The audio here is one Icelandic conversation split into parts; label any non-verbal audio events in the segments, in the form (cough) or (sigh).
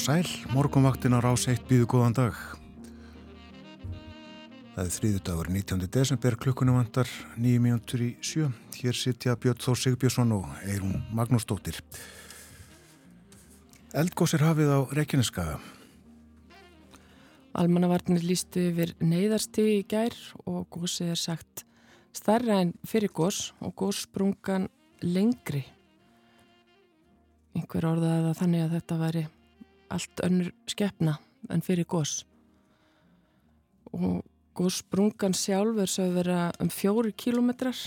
Og sæl, morgunvaktin á rás 1 býðu góðan dag. Það er þrýðu dagur 19. desember, klukkunum vandar 9 mínútur í sjö. Hér sitja Björn Þór Sigbjörnsson og Eirún Magnúsdóttir. Eldgósir hafið á Reykjaneskaða. Almannavarnir lístu yfir neyðarsti í gær og gósið er sagt starra en fyrir gós og góssprungan lengri. Einhver orðaði það þannig að þetta væri allt önnur skeppna en fyrir gós. Og góssprungan sjálf er svo að vera um fjóri kílometrar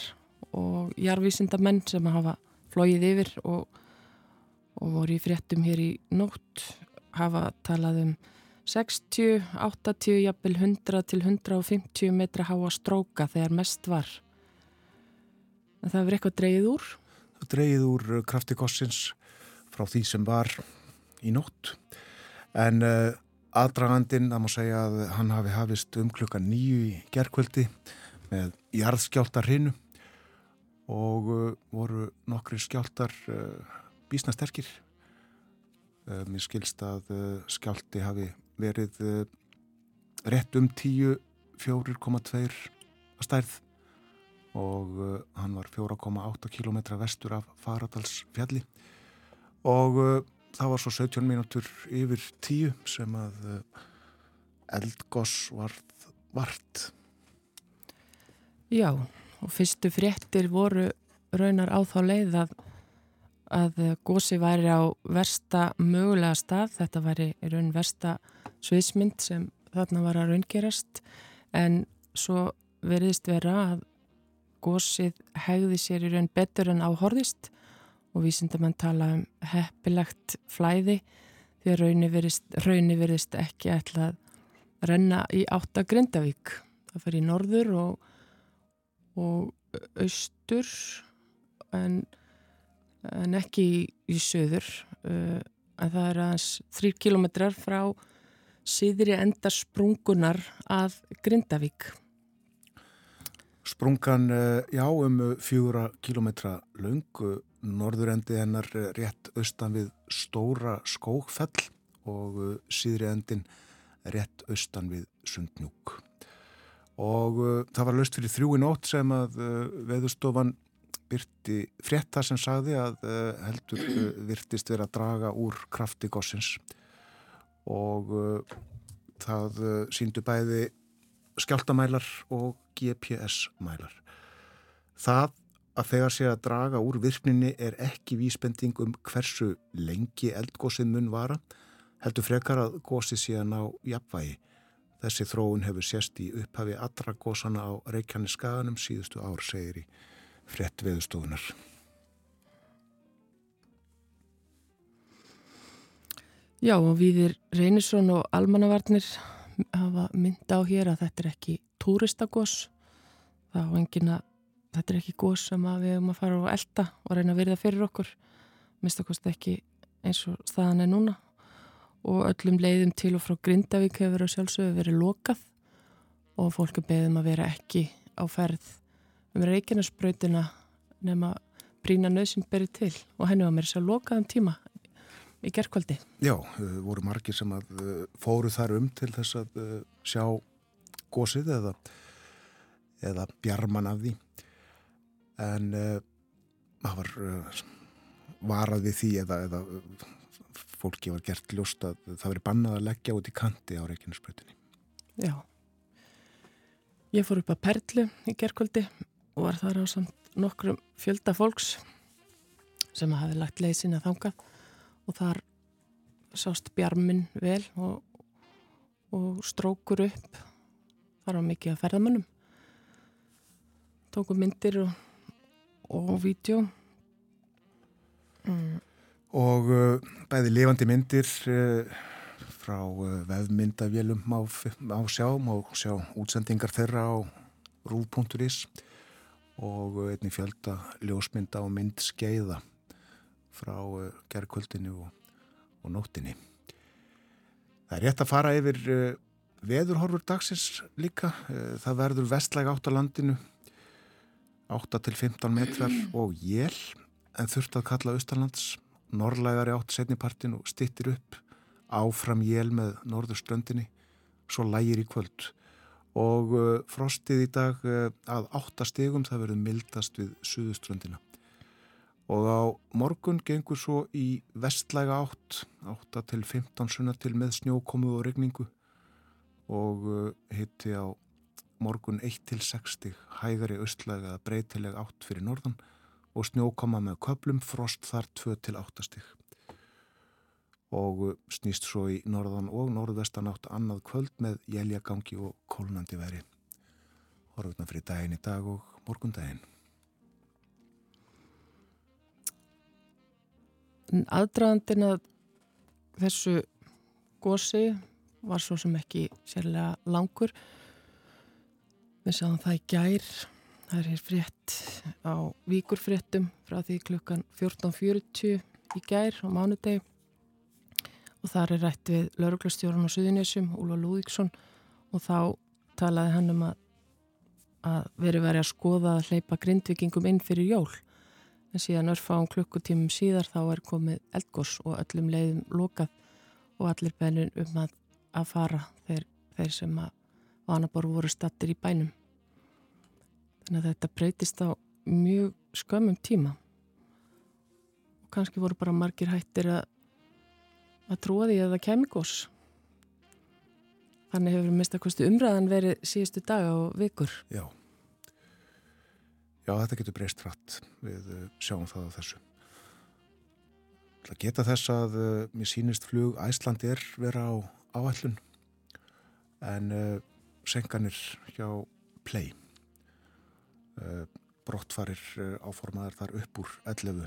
og jarvísinda menn sem hafa flóið yfir og, og voru í fréttum hér í nótt hafa talað um 60, 80, jafnvel 100 til 150 metra háa stróka þegar mest var. En það verður eitthvað dreyið úr? Dreyið úr krafti gossins frá því sem var í nótt. En uh, aðdragandinn, það má segja að hann hafi hafist um klukka nýju í gerkvöldi með jarðskjáltar hinu og uh, voru nokkri skjáltar uh, bísnasterkir. Mér skilst að skjálti hafi verið rétt um 10 4,2 stærð og hann var 4,8 km vestur af Faradalsfjalli og uh, það var svo 17 mínútur yfir 10 sem að eldgoss var vart. Já og fyrstu fréttir voru raunar á þá leið að að gósi væri á versta mögulega stað, þetta væri raun versta sviðsmynd sem þarna var að raungerast. En svo veriðist vera að gósið hegði sér í raun betur en áhorðist og vísindamenn tala um heppilegt flæði því að raunni verist, ekki ætla að renna í átta Grindavík. Það fer í norður og, og austur en, en ekki í, í söður uh, en það er aðeins þrýr kilometrar frá síðri enda sprungunar að Grindavík. Sprungan, eh, já, um fjóra kilometra laungu, norðurendi hennar rétt austan við stóra skókfell og eh, síðri endin rétt austan við sundnjúk. Og uh, það var löst fyrir þrjú í nótt sem að uh, veðustofan byrti frétta sem sagði að uh, heldur virtist verið að draga úr krafti gossins og uh, það uh, síndu bæði skjáltamælar og GPS-mælar. Það að þegar sé að draga úr virkninni er ekki vísbending um hversu lengi eldgósið mun vara, heldur frekar að gósið sé að ná jafnvægi. Þessi þróun hefur sérst í upphafi allra gósana á Reykjaneskaganum síðustu ár, segir í frett veðustofunar. Já og viðir Reynisson og Almannavarnir hafa mynda á hér að þetta er ekki túristagós þá engin að þetta er ekki gós sem við höfum að fara og elda og reyna að verða fyrir okkur. Mistakost ekki eins og staðan er núna. Og öllum leiðum til og frá Grindavík hefur að sjálfsögðu verið lokað. Og fólkum beðum að vera ekki á ferð um Reykjanesbrautina nema brína nöðsinn berið til. Og henni var mér sér lokað um tíma í gerðkvöldi. Já, voru margir sem að fóru þar um til þess að sjá gósið eða, eða bjarman af því en það uh, var uh, varað við því eða, eða fólki var gert ljóst að það veri bannað að leggja út í kanti á Reykjanesbröðinni. Já, ég fór upp að Perlu í gerðkvöldi og var þar á samt nokkrum fjölda fólks sem hafi lagt leið sína þangað og þar sást bjarmin vel og, og strókur upp. Þar var mikið að ferðamönnum. Tóku myndir og, og vídeo mm. og uh, bæði lifandi myndir uh, frá uh, vefmyndavélum á, á sjám og sjá útsendingar þeirra á rúf.is og einni fjölda ljósmynda og myndskeiða frá gerðkvöldinu og, og nóttinni. Það er rétt að fara yfir veðurhorfur dagsins líka. Það verður vestlæg átt á landinu, 8-15 metrar og jél, en þurft að kalla austalands, norrlægari átt setnipartin og stittir upp áfram jél með norðurströndinni, svo lægir í kvöld. Og uh, frostið í dag uh, að 8 stegum það verður mildast við suðuströndina. Og á morgun gengur svo í vestlæga átt, 8 til 15 sunna til með snjókomu og regningu og uh, hitti á morgun 1 til 60 hægari austlæga breytileg átt fyrir norðan og snjókoma með köplum frost þar 2 til 8 stig og uh, snýst svo í norðan og norðvestan átt annað kvöld með jæljagangi og kólnandi veri. Horfuna fyrir daginn í dag og morgundaginn. Aðdraðandin að þessu gósi var svo sem ekki sérlega langur. Við sáum það í gær, það er frétt á víkurfréttum frá því klukkan 14.40 í gær á mánudegi. Og þar er rætt við lauruglastjórun á Suðunisjum, Úla Lúðíksson og þá talaði hann um að, að veri verið að skoða að hleypa grindvikingum inn fyrir jól. En síðan örfáum klukkutímum síðar þá er komið eldgós og öllum leiðum lokað og allir bennir um að, að fara. Þeir, þeir sem að vanabor voru stattir í bænum þannig að þetta breytist á mjög skömmum tíma og kannski voru bara margir hættir að að trúa því að það kemi gós. Þannig hefur mistakosti umræðan verið síðustu daga og vikur. Já. Já, þetta getur breyst hratt við uh, sjáum það á þessu. Það geta þess að uh, mér sínist flug Æsland er vera á áællun en uh, senkanir hjá Play uh, brottfarir uh, áformaðar þar upp úr 11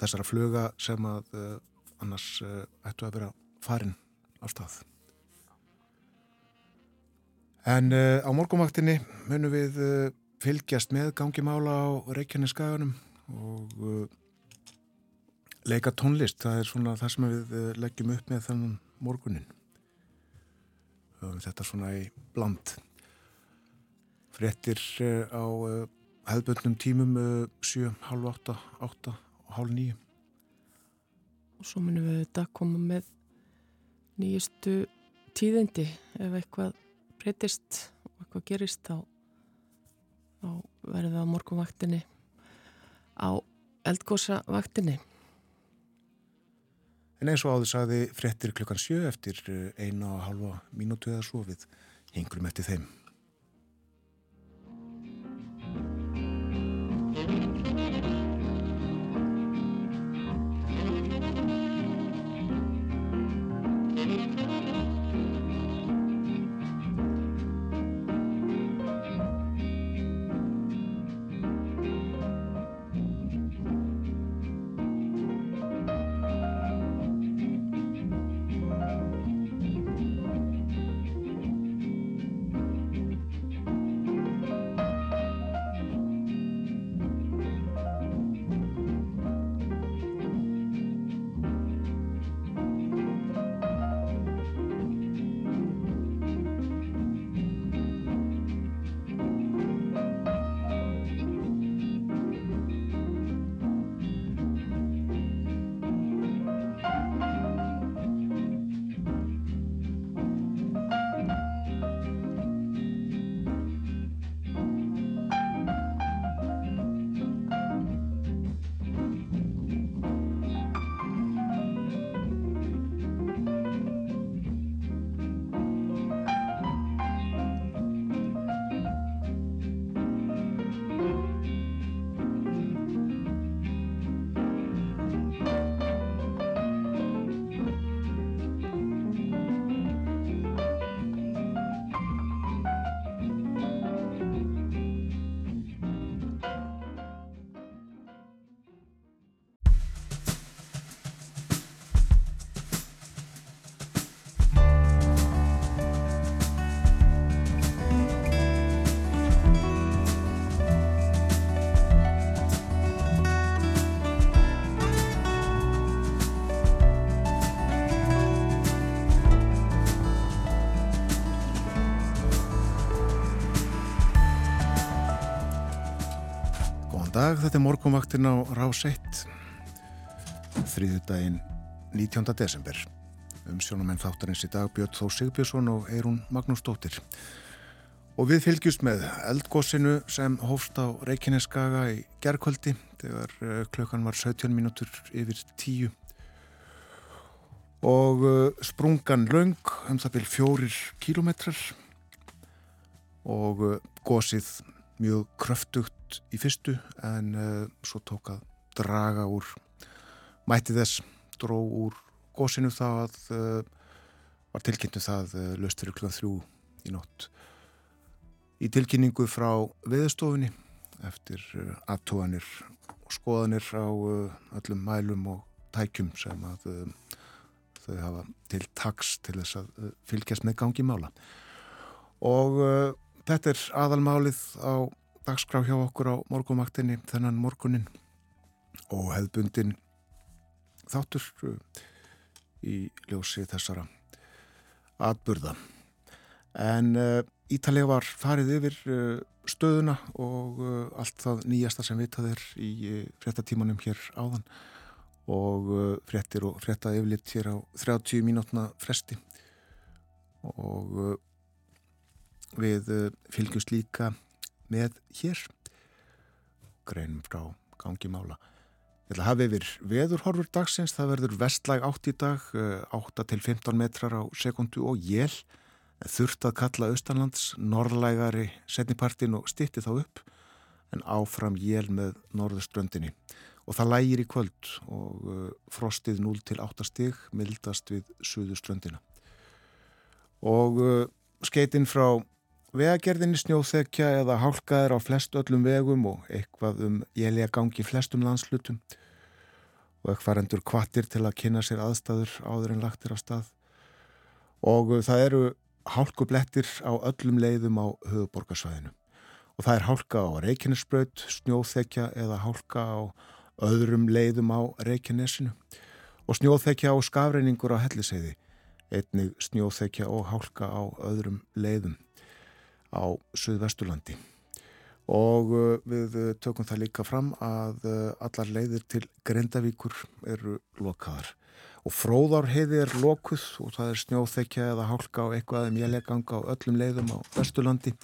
þessara fluga sem að annars ættu að vera farin á stað. En á morgumvaktinni munum við fylgjast með gangi mála á Reykjaneskaganum og leika tónlist. Það er svona það sem við leggjum upp með þannig morgunin. Þetta svona í bland. Frettir á hefðböndnum tímum 7, halv 8, 8 hálf nýju. Og svo munum við þetta koma með nýjustu tíðindi ef eitthvað breytist og eitthvað gerist þá, þá verðum við á morgunvaktinni á eldgósavaktinni. En eins og áður sagði frettir klukkan sjö eftir eina og halva mínútu eða svo við hengrum eftir þeim. Dag, þetta er morgunvaktin á Rás 1 þrýðu daginn 19. desember. Umsjónumenn þáttarins í dag Björn Þó Sigbjörnsson og Eirún Magnús Dóttir. Og við fylgjumst með eldgósinu sem hófst á Reykjaneskaga í gerðkvöldi þegar eh, klukkan var 17 mínútur yfir 10 og eh, sprungan laung um það byrj fjórir kílometrar og eh, gósið mjög kröftugt í fyrstu en uh, svo tók að draga úr mæti þess, dró úr gósinu þá að uh, var tilkynntu það uh, löst fyrir klukkan þrjú í nótt. Í tilkynningu frá veðustofunni eftir aðtóanir og skoðanir á öllum mælum og tækjum sem að þau hafa til taks til þess að fylgjast með gangi mála. Og Þetta er aðalmálið á dagskrá hjá okkur á morgumaktinni þennan morgunin og hefðbundin þáttur uh, í ljósi þessara atburða. En uh, Ítalið var farið yfir uh, stöðuna og uh, allt það nýjasta sem vitað er í uh, fréttatímanum hér áðan. Og uh, fréttir og frétta yfirlitt hér á 30 mínútna fresti. Og Við eh, fylgjumst líka með hér, greinum frá gangi mála. Ég ætla að hafa yfir veðurhorfur dagsins, það verður vestlæg átt í dag, 8 til 15 metrar á sekundu og jél, þurft að kalla austanlands, norðlægari setnipartin og stitti þá upp, en áfram jél með norðuströndinni. Og það lægir í kvöld og eh, frostið 0 til 8 stig, mildast við suðuströndina. Og eh, skeitinn frá Vegagerðinni snjóþekja eða hálkaðir á flest öllum vegum og eitthvað um jælja gangi flestum landslutum og eitthvað endur kvattir til að kynna sér aðstæður áður en lagtir á stað. Og það eru hálkublettir á öllum leiðum á höfuborgarsvæðinu og það er hálka á Reykjanesbröð, snjóþekja eða hálka á öðrum leiðum á Reykjanesinu. Og snjóþekja á skafreiningur á helliseiði einnig snjóþekja og hálka á öðrum leiðum á Suðvesturlandi. Og uh, við uh, tökum það líka fram að uh, allar leiðir til Grendavíkur eru lokaðar. Og fróðárheiði er lokuð og það er snjóþekja eða hálka á eitthvað eða mjæleganga á öllum leiðum á Vesturlandi.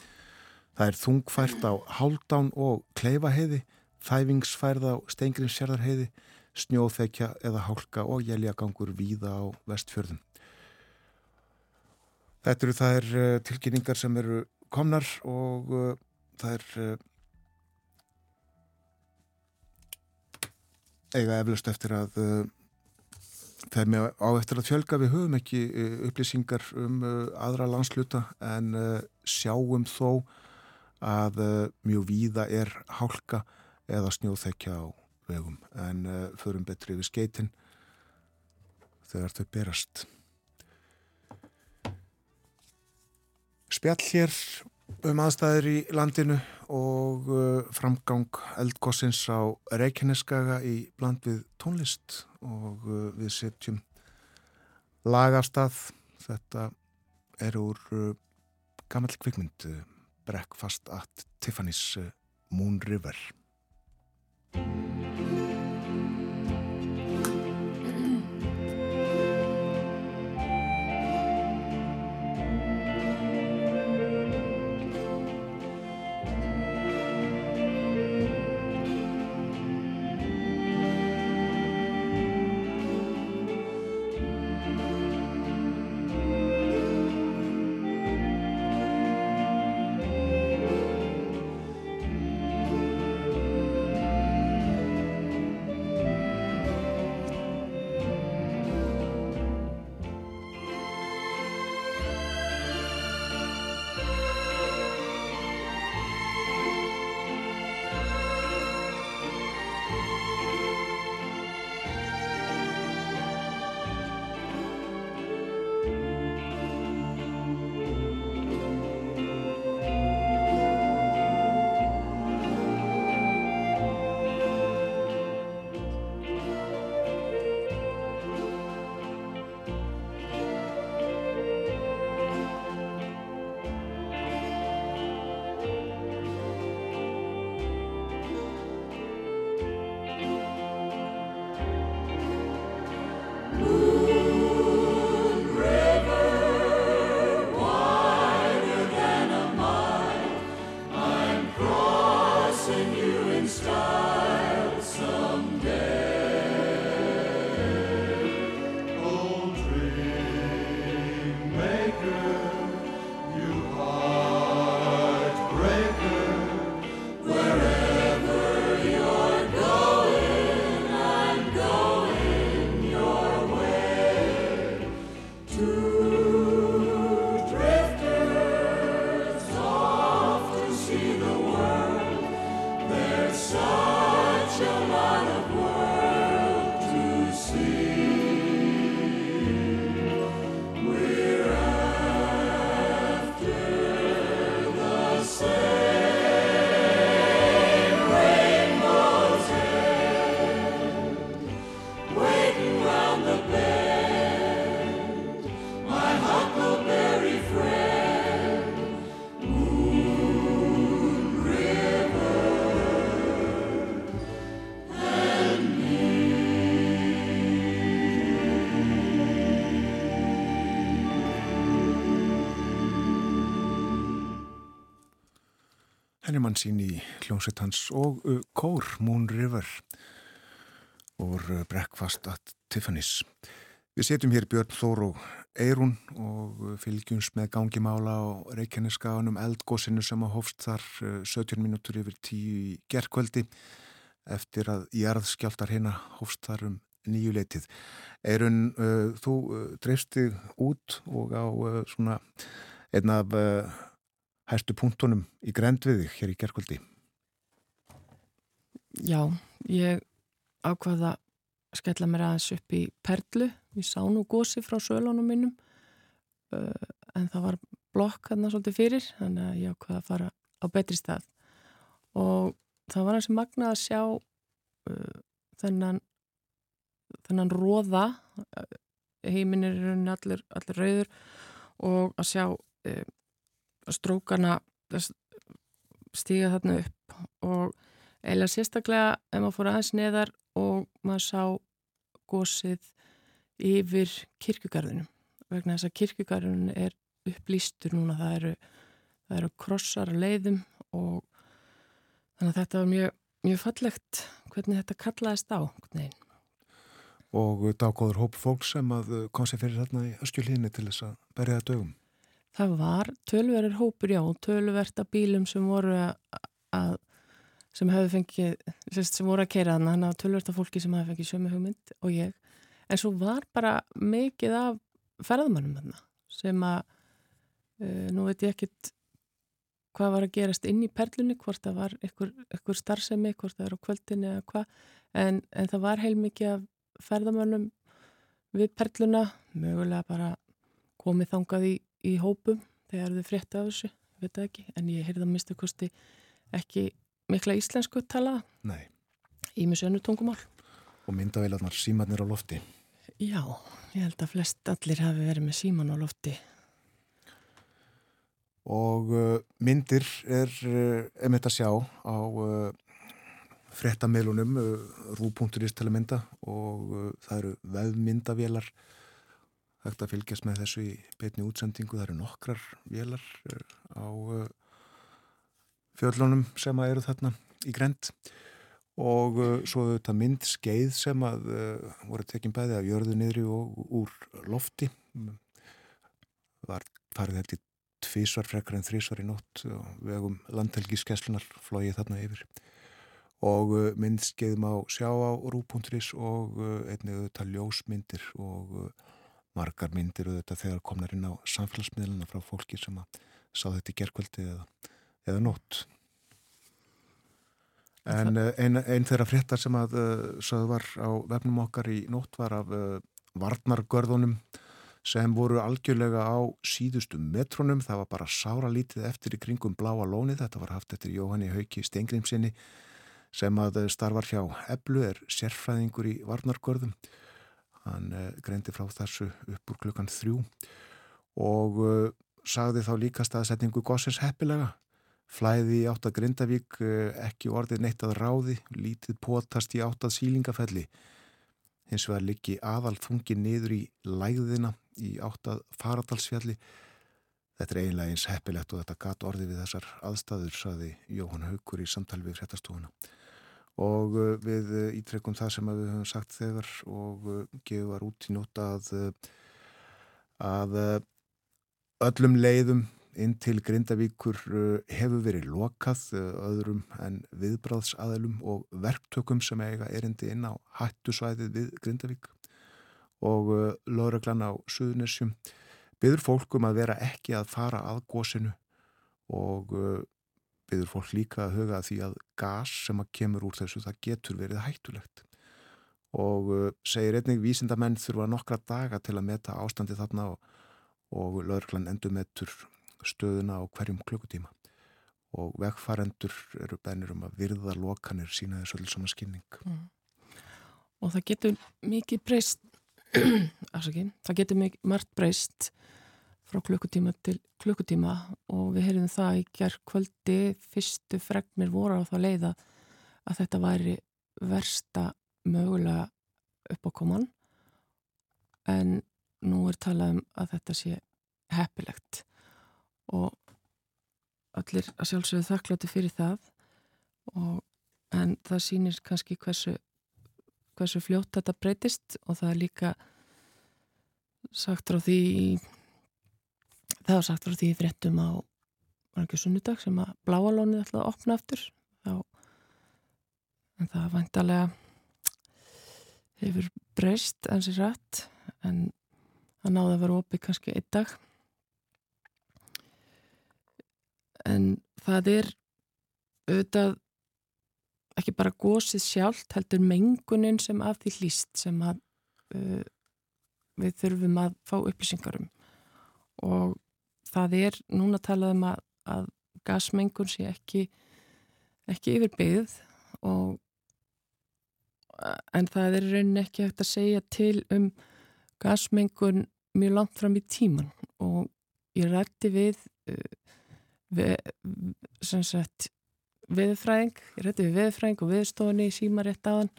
Það er þungfært á Háldán og Kleifaheiði þæfingsfærð á Steingrinsjörðarheiði snjóþekja eða hálka og jæljagangur víða á vestfjörðum. Þetta eru þær tilkynningar sem eru komnar og uh, það er uh, eiga eflust eftir að uh, það er með á eftir að fjölga. Við höfum ekki uh, upplýsingar um uh, aðra landsluta en uh, sjáum þó að mjög víða er hálka eða snjóþekja á vegum. En förum betri við skeitin þegar þau berast spjall hér um aðstæður í landinu og uh, framgang eldgossins á Reykjaneskaga í bland við tónlist og uh, við setjum lagastað þetta er úr uh, gammal kvikmynd Breakfast at Tiffany's Moon River Pennimann sín í hljómsveit hans og uh, Kór Moon River og uh, Breakfast at Tiffany's. Við setjum hér Björn Þór og Eirún og uh, fylgjums með gangimála og reykjarniskaðanum eldgósinu sem að hófst þar 17 minútur yfir 10 í gerðkvöldi eftir að jarðskjáltar hérna hófst þar um nýju leitið. Eirun, uh, þú uh, dreifsti út og á uh, svona einn af hæstu punktunum í grendviði hér í gerðkvöldi. Já, ég ákvaða að skella mér aðeins upp í Perlu. Ég sá nú gósi frá sölunum minnum en það var blokk hann svolítið fyrir þannig að ég ákvaða að fara á betri stað og það var eins og magnað að sjá uh, þennan þennan róða heiminn er allir, allir rauður og að sjá uh, strókana stíga þarna upp og eiginlega sérstaklega ef maður fór aðeins neðar og maður sá gósið yfir kirkugarðinum vegna þess að kirkugarðinum er upplýstur núna það eru, það eru krossar að leiðum og þannig að þetta var mjög, mjög fallegt hvernig þetta kallaðist á Nei. og dágóður hóp fólk sem kom sér fyrir þarna í öskjulíðinni til þess að berja dögum Það var tölverður hópur, já, tölverta bílum sem voru að sem hefðu fengið, sem voru að keira þarna, þannig að tölverta fólki sem hefðu fengið sömu hugmynd og ég, en svo var bara mikið af ferðamannum þarna sem að uh, nú veit ég ekkit hvað var að gerast inn í perlunni, hvort það var einhver starfsemi, hvort það er á kvöldinni eða hvað, en, en það var heilmikið af ferðamönnum við perluna, mögulega bara komið þangað í, í hópum þegar þau frétta af þessu, veit það ekki, en ég heyrði að mistu kosti ekki mikla íslensku tala Nei. í mjög sönnu tungumál. Og myndavélarnar símanir á lofti? Já, ég held að flest allir hafi verið með síman á lofti og uh, myndir er uh, einmitt að sjá á uh, frettamilunum rú.is til að mynda og það eru veðmyndavélar hægt að fylgjast með þessu í beitni útsendingu, það eru nokkrar vélar á fjöllunum sem eru þarna í grend og svo þetta mynd skeið sem að voru tekinn bæði af jörðu niðri og úr lofti. Var farið þetta í tvísvar frekar en þrísvar í nótt og vegum landhelgiskeslunar flóið þarna yfir. Og uh, myndskeið má sjá á rú.is og einnig auðvitað ljósmyndir og margar myndir auðvitað þegar komnar inn á samfélagsmiðluna frá fólki sem að sá þetta í gerkvöldi eða, eða nótt. En einn ein þeirra fréttar sem að sögðu var á vefnum okkar í nótt var af varnargörðunum sem voru algjörlega á síðustu metronum, það var bara sára lítið eftir í kringum bláa lónið, þetta var haft eftir Jóhanni Hauki Stengrimsinni sem að starfar hjá Eblu, er sérfræðingur í Varnargörðum, hann eh, greindi frá þessu upp úr klukkan þrjú og uh, sagði þá líka staðsetningu Gossins heppilega, flæði í átt að Grindavík, uh, ekki orðið neitt að ráði, lítið potast í átt að sílingafelli, hins vegar liggi aðal þungi niður í læðina í áttað faradalsfjalli. Þetta er eiginlega eins heppilegt og þetta gat orði við þessar aðstæður, saði Jóhann Haugur í samtal við hrettastofuna. Og uh, við uh, ítrekkum það sem við höfum sagt þegar og uh, gefum var út í nota að, að öllum leiðum inn til Grindavíkur hefur verið lokað öðrum en viðbráðsaðalum og verktökum sem eiga erindi inn á hættusvæðið við Grindavík. Og lögreglan á Suðunessjum byður fólkum að vera ekki að fara að gósinu og byður fólk líka að huga því að gas sem að kemur úr þessu það getur verið hættulegt. Og uh, segir einnig vísindamenn þurfa nokkra daga til að meta ástandi þarna og, og lögreglan endur metur stöðuna á hverjum klukkutíma. Og vegfærendur eru bænir um að virða lokanir sína þessu öll sama skynning mm. og það getur mikið breyst (clears throat) það getur mikið margt breyst frá klukkutíma til klukkutíma og við heyrðum það í gerð kvöldi fyrstu fregnir voru á það leiða að þetta væri versta mögulega uppákoman. En nú er talað um að þetta sé heppilegt. Og allir að sjálfsögðu þakkláttu fyrir það. Og, en það sýnir kannski hversu, hversu fljótt þetta breytist. Og það er líka sagt frá því það var sagt frá því fréttum á sunnudag sem að bláalónið ætlaði að opna aftur? Þá en það vantalega hefur breyst sér rætt en það náði að vera opið kannski einn dag. En það er auðvitað ekki bara gósið sjálft heldur mengunin sem af því hlýst sem að uh, við þurfum að fá upplýsingarum og það er núna talað um að, að gasmengun sé ekki ekki yfir byggð og en það er raunin ekki hægt að segja til um gasmengun mjög langt fram í tíman og ég rætti við, við sem sagt viðfræðing, ég rætti við viðfræðing og viðstofni í símarétt aðan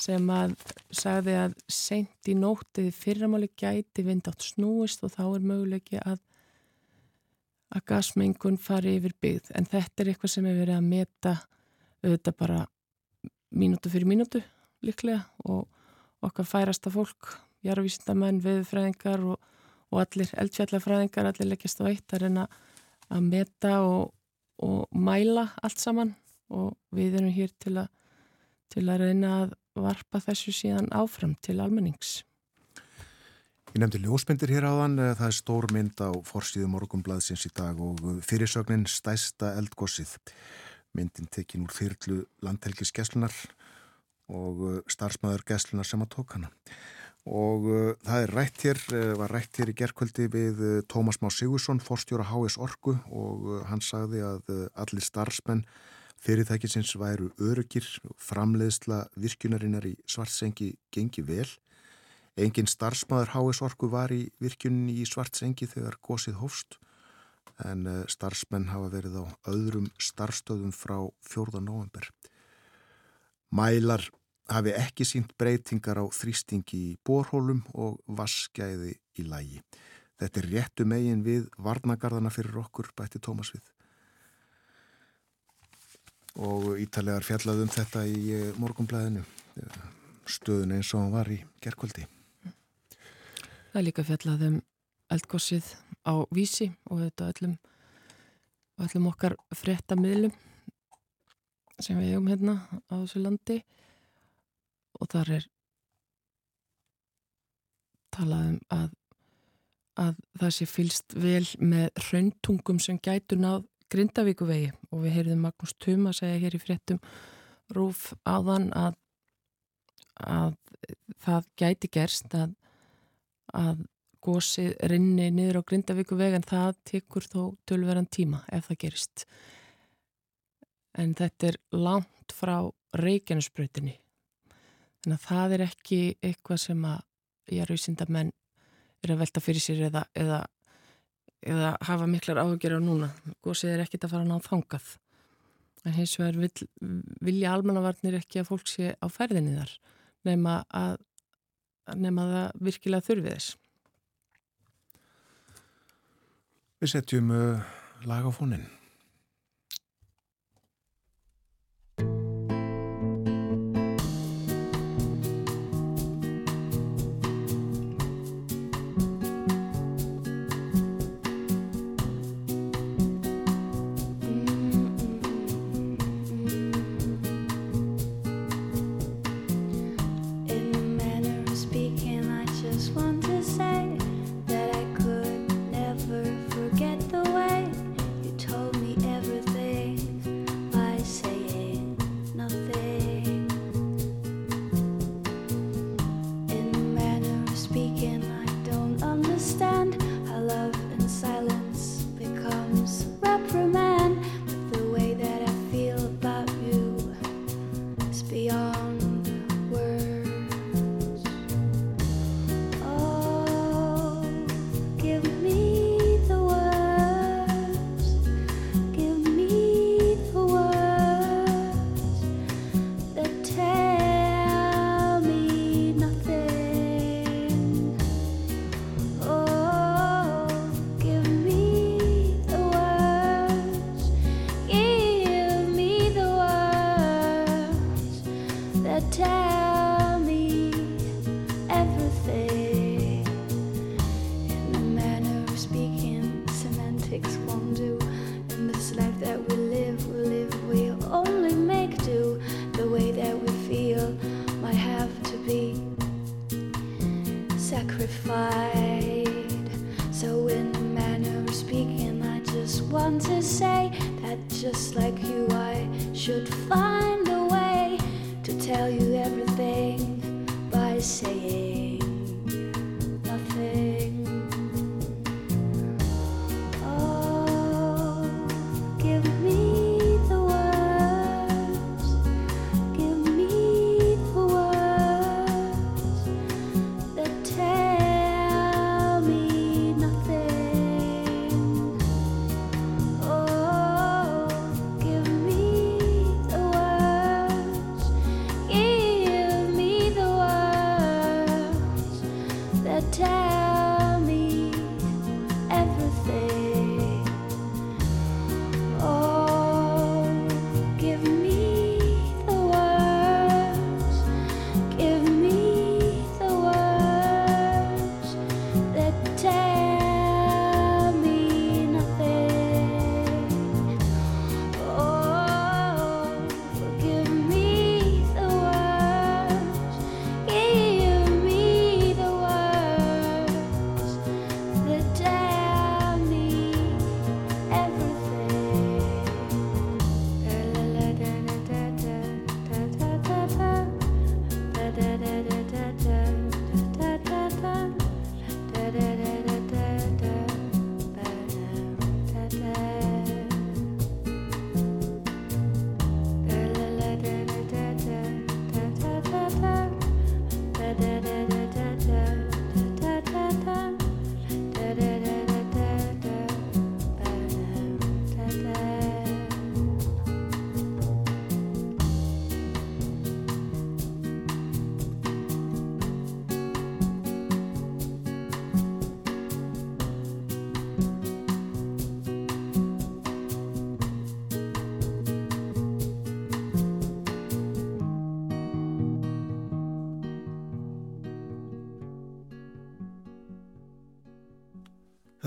sem að sagði að sent í nóttið fyrramáli gæti vind átt snúist og þá er möguleiki að að gasmengun fari yfir byggð en þetta er eitthvað sem hefur verið að meta auðvitað bara mínútu fyrir mínútu líklega og okkar færasta fólk, jarðvísindamenn, viðfræðingar og, og allir eldfjallafræðingar, allir leggjast á eitt að reyna að meta og, og mæla allt saman og við erum hér til að, til að reyna að varpa þessu síðan áfram til almennings. Ég nefndi ljósmyndir hér áðan, það er stór mynd á forsýðu morgumblaðsins í dag og fyrirsögnin stæsta eldgossið. Myndin tekin úr þyrlu landhelgiskeslunar og uh, starfsmæður gæslunar sem að tók hana. Og uh, það er rætt hér, uh, var rætt hér í gerkvöldi við Tómas Má Sigursson, forstjóra H.S. Orgu og hann sagði að allir starfsmenn fyrirtækisins væru örugir, framleiðsla virkunarinnar í svartsengi gengi vel. Engin starfsmæður H.S. Orgu var í virkuninni í svartsengi þegar gósið hófst en starfsmenn hafa verið á öðrum starfstöðum frá 4. november. Mælar hafi ekki sínt breytingar á þrýstingi í borhólum og vaskæði í lægi. Þetta er réttu megin við varnagarðana fyrir okkur, bætti Tómas við. Og ítalegar fjallaðum þetta í eh, morgumblæðinu, stöðun eins og hann var í gerkvöldi. Það er líka fjallaðum eldgossið á vísi og þetta öllum, öllum okkar frétta miðlum sem við hefum hérna á þessu landi. Og þar er talað um að, að það sé fylst vel með hraundtungum sem gætu náð Grindavíkuvegi og við heyrðum Magnús Tuma segja hér í fréttum rúf áðan að, að það gæti gerst að, að gósið rinni niður á Grindavíkuvegi en það tekur þó tölveran tíma ef það gerist en þetta er langt frá reikjanusbröðinni Þannig að það er ekki eitthvað sem að ég er auðsinda menn er að velta fyrir sér eða, eða, eða hafa miklar áhugjur á núna. Gósið er ekkit að fara ná þangað. En hins vegar vil, vilja almannavarnir ekki að fólk sé á ferðinni þar nema að, nema að það virkilega þurfi þess. Við setjum uh, lag á fónin.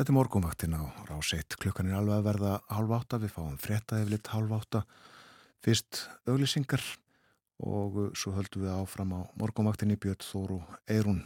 Þetta er morgunvaktin á ráseitt. Klukkan er alveg að verða halv átta. Við fáum frétta yfirleitt halv átta. Fyrst auglisingar og svo höldum við áfram á morgunvaktinni Björn Þóru Eirún.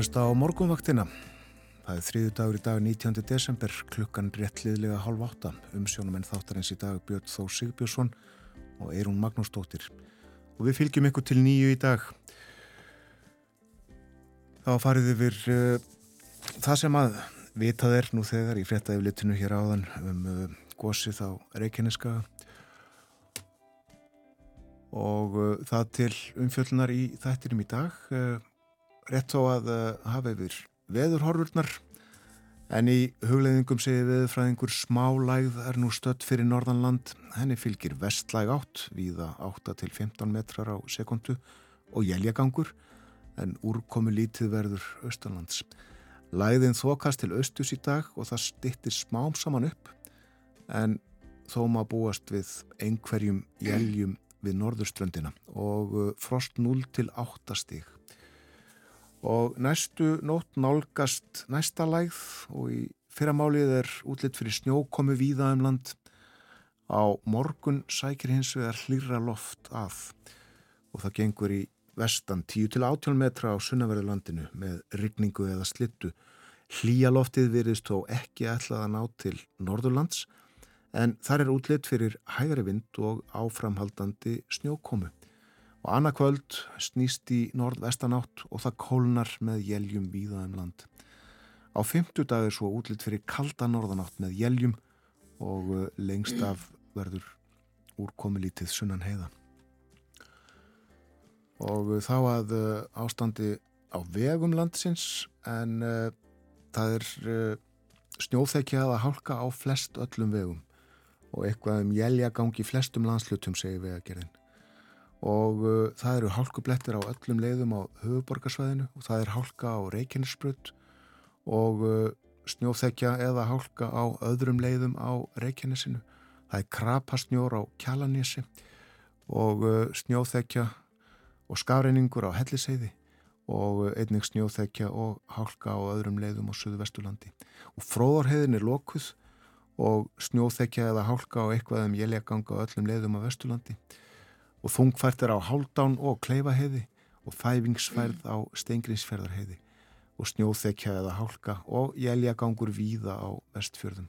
Hlusta á morgunvaktina. Það er þriðu dagur í dag 19. desember, klukkan réttliðlega halv átta. Umsjónumenn þáttarins í dag Björn Þó Sigbjörnsson og Eirún Magnúsdóttir. Og við fylgjum ykkur til nýju í dag. Þá farið yfir uh, það sem að vitað er nú þegar í fréttaðiflitinu hér áðan um uh, gósið á Reykjaneska og uh, það til umfjöllunar í þættinum í dag. Rétt þó að hafa yfir veðurhorfurnar en í hugleiðingum segir veðurfræðingur smálægð er nú stött fyrir norðanland. Henni fylgir vestlæg átt viða 8 til 15 metrar á sekundu og jæljagangur en úrkomu lítið verður austalands. Læðin þokast til austus í dag og það stittir smám saman upp en þó maður búast við einhverjum jæljum við norðurströndina og frost 0 til 8 stíg. Og næstu nótt nálgast næsta lægð og í fyrramálið er útlitt fyrir snjókomi víða um land. Á morgun sækir hins vegar hlýra loft að og það gengur í vestan 10 til 18 metra á sunnaverðurlandinu með rigningu eða slittu. Hlýjaloftið virðist þó ekki ætlað að ná til Norðurlands en þar er útlitt fyrir hægari vind og áframhaldandi snjókomu. Og annarkvöld snýst í norð-vestanátt og það kólnar með jæljum víða um land. Á fymtudag er svo útlitt fyrir kalda norðanátt með jæljum og lengst af verður úrkomulítið sunnan heiða. Og þá að ástandi á vegum landsins en uh, það er uh, snjóþekja að hálka á flest öllum vegum og eitthvað um jæljagangi flestum landslutum segir vegagerðin og uh, það eru hálkublettir á öllum leiðum á höfuborgarsvæðinu og það er hálka á Reykjanesbrut og snjóþekja eða hálka á öðrum leiðum á Reykjanesinu það er krapastnjór á Kjallanissi og snjóþekja og skafreiningur á Helliseiði og einnig snjóþekja og hálka á öðrum leiðum á Suðu Vestulandi. Og fróðarheiðin er lokuð og snjóþekja eða hálka á eitthvað um jæljagang á öllum leiðum á Vestulandi. Og þungfært er á Háldán og Kleifaheiði og fæfingsfærð á Steingrinsferðarheiði og snjóþekja eða hálka og jæljagangur víða á Vestfjörðum.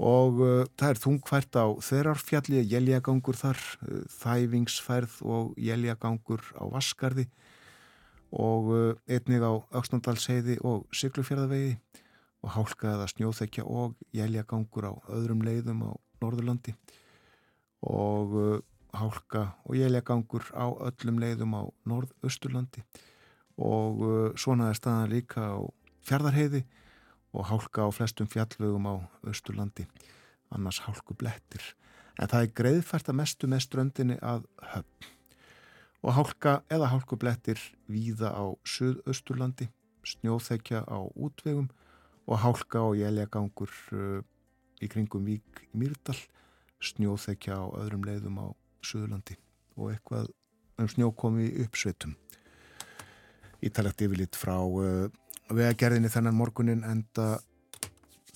Og uh, það er þungfært á þerarfjalli, jæljagangur þar, uh, þæfingsfærð og jæljagangur á Vaskarði og uh, einnig á Öksnandalsheiði og Siglufjörðavegi og hálka eða snjóþekja og jæljagangur á öðrum leiðum á Norðurlandi. Og uh, hálka og jæljagangur á öllum leiðum á Norðausturlandi og uh, svona er staðan líka á Fjardarheiði og hálka á flestum fjallvögum á Östurlandi, annars hálku blettir. En það er greiðfært að mestu með ströndinni að höfn. Og hálka eða hálku blettir víða á Suðausturlandi, snjóþekja á útvegum og hálka og jæljagangur uh, í kringum Vík í Mýrdal, snjóþekja á öðrum leiðum á Suðurlandi og eitthvað um snjókomi uppsveitum. Ítalegt yfirlitt frá uh, vegagerðinni þennan morgunin enda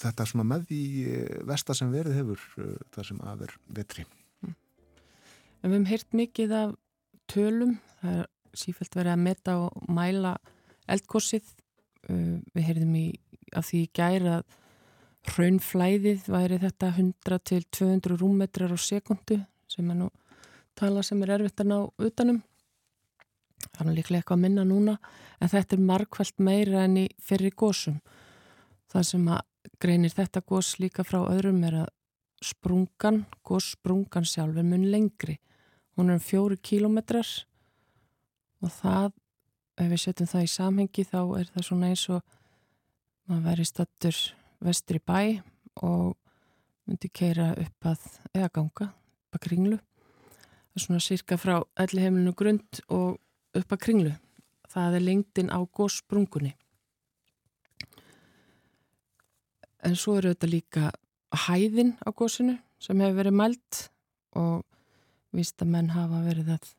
þetta svona með í eh, vesta sem verið hefur eh, það sem aðver vetri. Mm. En við hefum heyrt mikið af tölum, það er sífælt verið að meta og mæla eldkossið. Eh, við heyrðum í að því gæra að hraunflæðið væri þetta 100 til 200 rúmmetrar á sekundu sem er nú tala sem er erfitt að ná utanum. Er líklega eitthvað að minna núna en þetta er markvælt meira enn í ferri gósum það sem að greinir þetta gós líka frá öðrum er að sprungan, góssprungan sjálf er mun lengri. Hún er um fjóru kílometrar og það ef við setjum það í samhengi þá er það svona eins og maður væri stattur vestri bæ og myndi keira upp að eða ganga, upp að kringlu svona cirka frá elli heimilinu grund og upp að kringlu. Það er lengtin á góssprungunni. En svo eru þetta líka hæðin á góssinu sem hefur verið mælt og vist að menn hafa verið að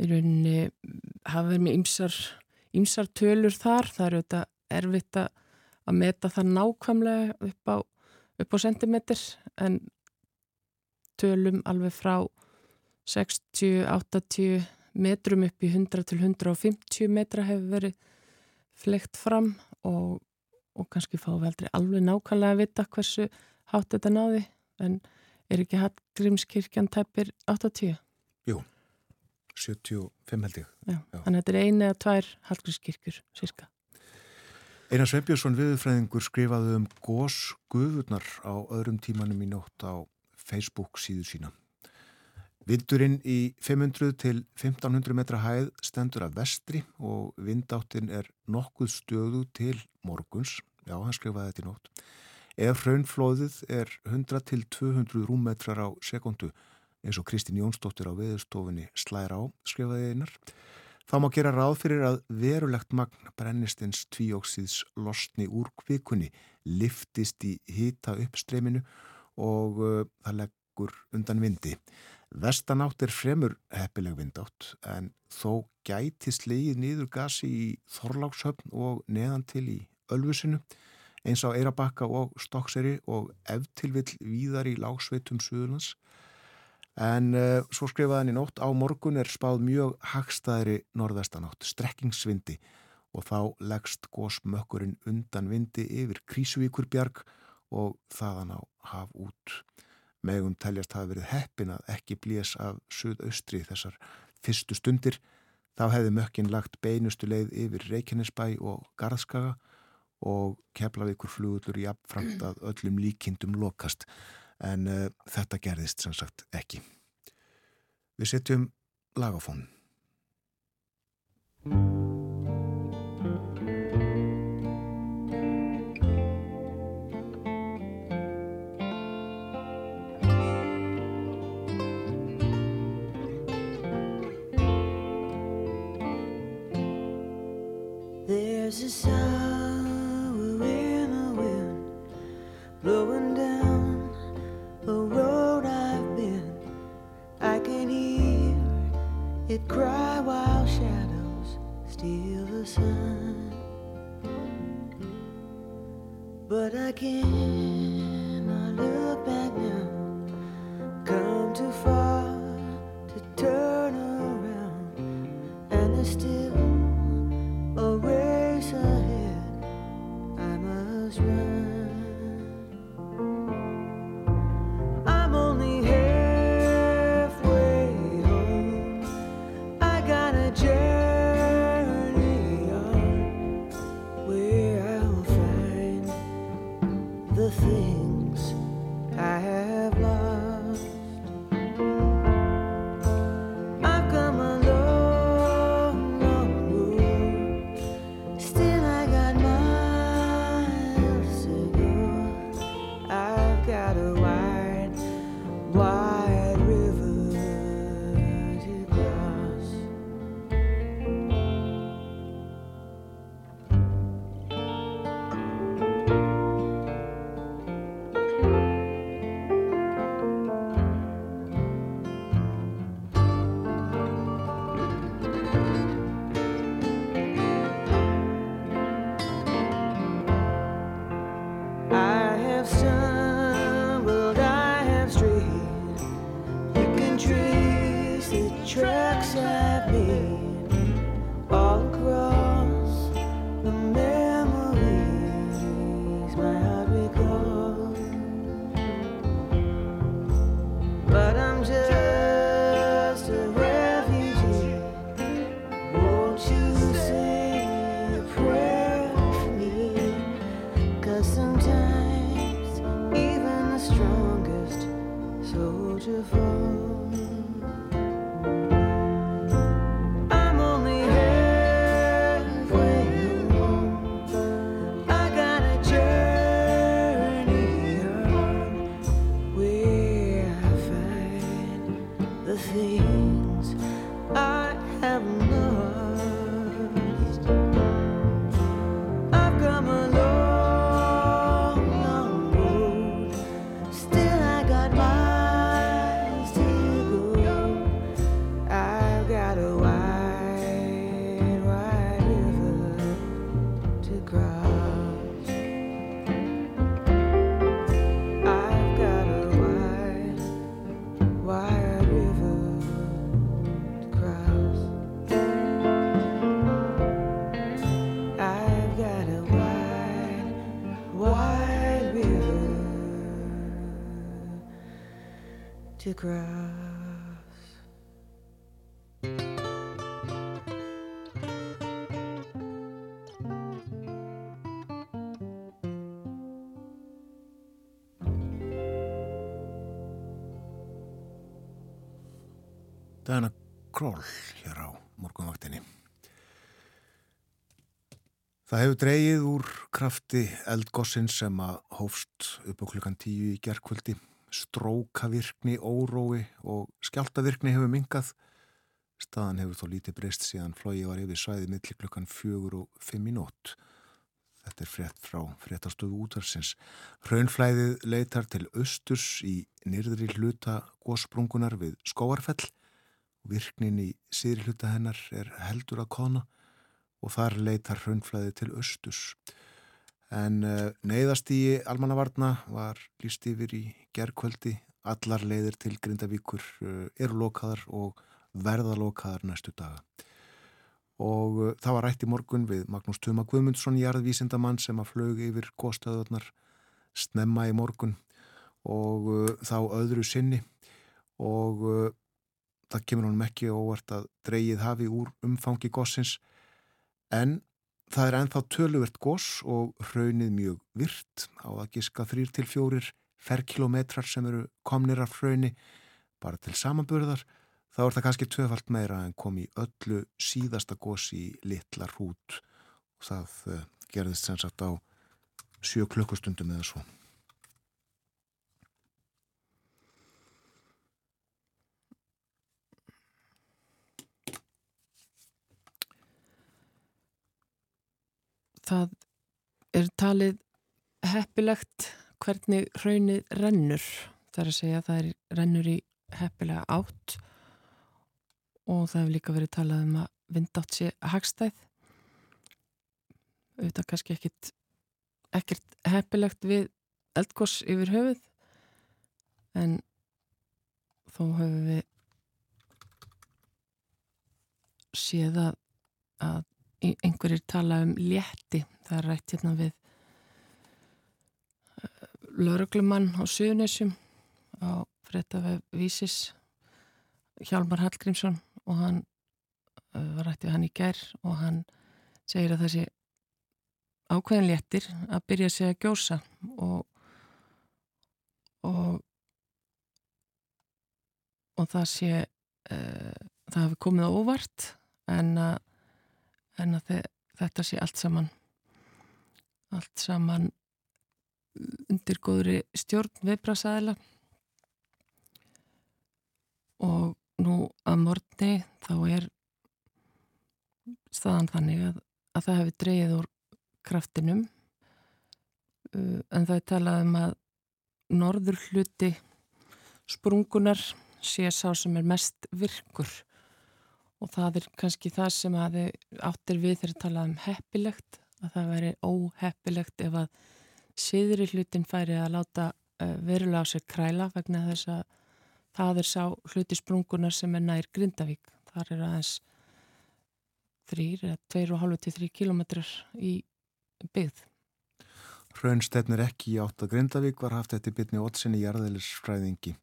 í rauninni hafa verið með ymsar, ymsar tölur þar. Það eru þetta erfitt að meta það nákvæmlega upp á, upp á sentimeter en tölum alveg frá 60, 80 metrum upp í 100 til 150 metra hefur verið flegt fram og, og kannski fá við aldrei alveg nákvæmlega að vita hversu hátt þetta náði en er ekki hatt Grímskirkjan tæpir 80? Jú, 75 held ég. Já, Já. Þannig að þetta er eina eða tvær Hallgrímskirkjur, cirka. Einar Sveinbjörnsson viðfræðingur skrifaði um gós guðurnar á öðrum tímanum í nótt á Facebook síðu sína. Vindurinn í 500 til 1500 metra hæð stendur að vestri og vindáttin er nokkuð stöðu til morguns, já hann skrifaði þetta í nótt. Ef hraunflóðið er 100 til 200 rúmmetrar á sekundu eins og Kristín Jónsdóttir á veðurstofunni slæra á, skrifaði einar, þá má gera ráð fyrir að verulegt magn brennistins tvíóksíðs losni úr kvikunni liftist í hýta uppstreyminu og uh, það leggur undan vindi. Vestanátt er fremur heppileg vindátt en þó gæti slegið nýður gasi í Þorlákshöfn og neðan til í Ölfusinu eins á Eirabakka og Stokkseri og eftirvill víðar í lágsveitum Suðurlands. En uh, svo skrifaði hann í nótt á morgun er spáð mjög hagstaðri norðvestanátt, strekkingsvindi og þá leggst gósmökkurinn undan vindi yfir Krísuvíkurbjarg og þaðan á haf út megum teljast hafa verið heppin að ekki blés af suðaustri þessar fyrstu stundir þá hefði mökkinn lagt beinustu leið yfir Reykjanesbæ og Garðskaga og Keflavíkur flugullur í afframt að öllum líkindum lokast en uh, þetta gerðist sem sagt ekki. Við setjum lagafón. was right. To cross. Diana Kroll hér á morgunvaktinni. Það hefur dreyið úr krafti eldgossins sem að hófst upp á klukkan tíu í gerkvöldi. Strókavirkni, órói og skjáltavirkni hefur mingað. Staðan hefur þó lítið breyst síðan flói var yfir svæði millir klukkan fjögur og fimm í nótt. Þetta er frétt frá fréttastöðu útvarsins. Hraunflæðið leitar til austurs í nýrðri hluta gósprungunar við skóarfell. Virknin í síðri hluta hennar er heldur að kona og þar leitar hraunflæði til austurs. En uh, neyðast í almannavarna var líst yfir í gerkvöldi. Allar leiðir til Grindavíkur uh, eru lokaðar og verða lokaðar næstu daga. Og uh, það var rætt í morgun við Magnús Tuma Guðmundsson, jarðvísindamann sem að flög yfir góðstöðunar snemma í morgun og þá öðru sinni og það kemur honum ekki óvart að dreyið hafi úr umfangi góssins en það er ennþá töluvert góss og hraunið mjög virt á að giska þrýr til fjórir ferkilometrar sem eru komnir af hrauni bara til samanburðar þá er það kannski tvöfalt meira en kom í öllu síðasta góss í litla hrút og það uh, gerðist sem sagt á sjö klukkustundum eða svo. Það er talið heppilegt hvernig hraunið rennur. Það er að segja að það er rennur í heppilega átt og það hefur líka verið talað um að vindátt sé hagstæð. Auðvitað kannski ekkit, ekkert heppilegt við eldgoss yfir höfuð en þó höfum við séð að, einhverjir tala um létti. Það er rætt hérna við uh, lauruglumann á Suðunessum á frettafæð Vísis Hjálmar Hallgrímsson og hann uh, var rætt við hann í gerð og hann segir að þessi ákveðin léttir að byrja að segja gjósa og og og það sé uh, það hefur komið á óvart en að, en að þe þetta sé allt saman allt saman undir góðri stjórn viðbrasaðila og nú að morgni þá er staðan þannig að, að það hefur dreyið úr kraftinum. Uh, en það er talað um að norður hluti sprungunar sé sá sem er mest virkur og það er kannski það sem að þið áttir við þegar talað um heppilegt að það veri óheppilegt ef að síðri hlutin færi að láta uh, verulega á sér kræla vegna þess að það er sá hluti sprungunar sem er nær Grindavík. Það er aðeins þrýr eða tveir og hálfu til þrý kilometrar í byggð. Hraunstefnir ekki í átt að Grindavík var haft eftir bytni ótsinni jarðeilisfræðingi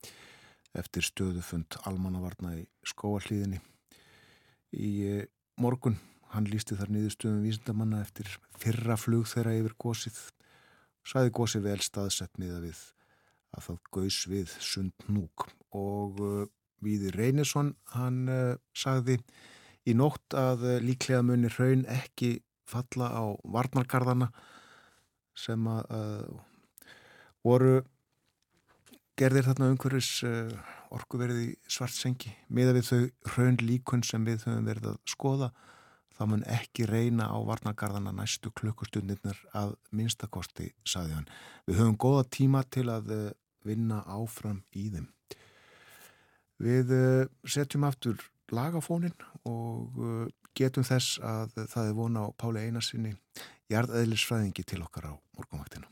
eftir stöðufund almannavarna í skóallíðinni. Í eh, morgun hann lísti þar niðurstöðum vísindamanna eftir fyrra flug þeirra yfir gósið. Sæði gósið vel staðsett miða við að það gaus við sund núk og uh, Víði Reynesson hann uh, sagði í nótt að líklega munir hraun ekki falla á varnarkarðana sem að voru gerðir þarna umhverfis orkuverði svartsengi miða við þau hraun líkun sem við höfum verið að skoða það mun ekki reyna á varnagarðana næstu klukkustundirnar að minnstakosti, saði hann. Við höfum góða tíma til að uh, vinna áfram í þeim. Við uh, setjum aftur lagafónin og getum þess að það er vona á Páli Einarsinni jarðeðlisfræðingi til okkar á morgunvaktinu.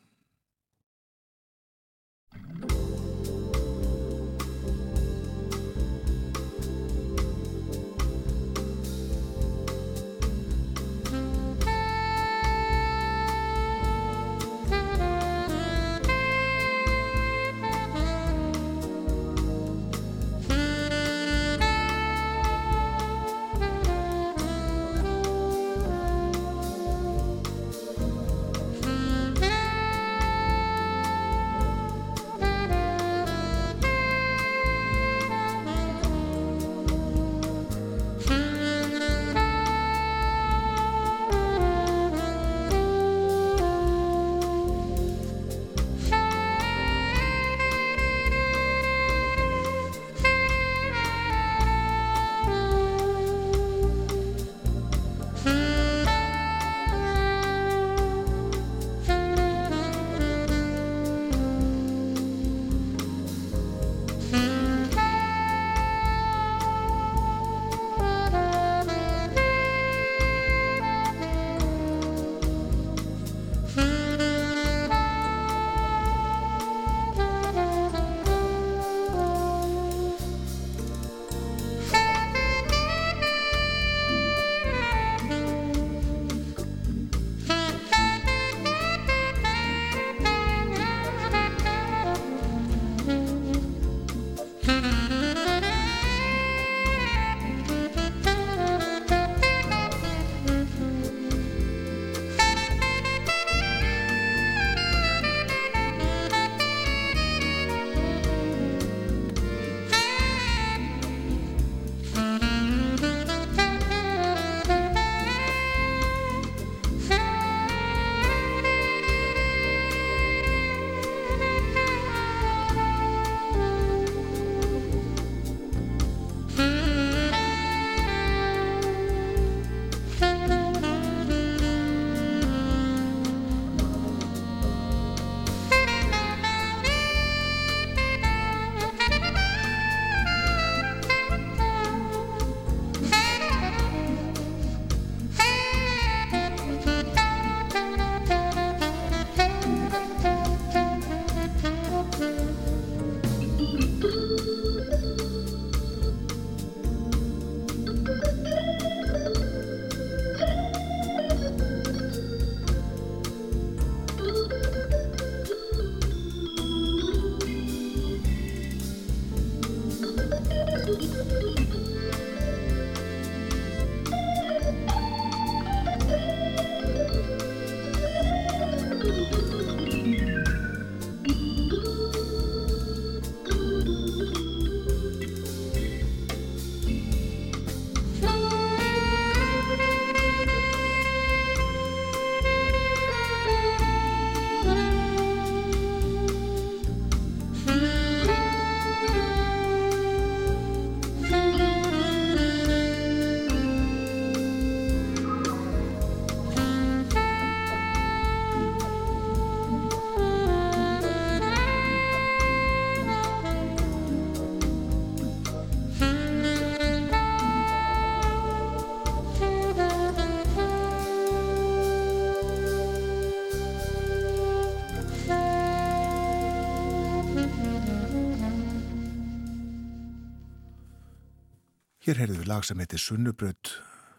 Heyrðum við lag sem heitir Sunnubraut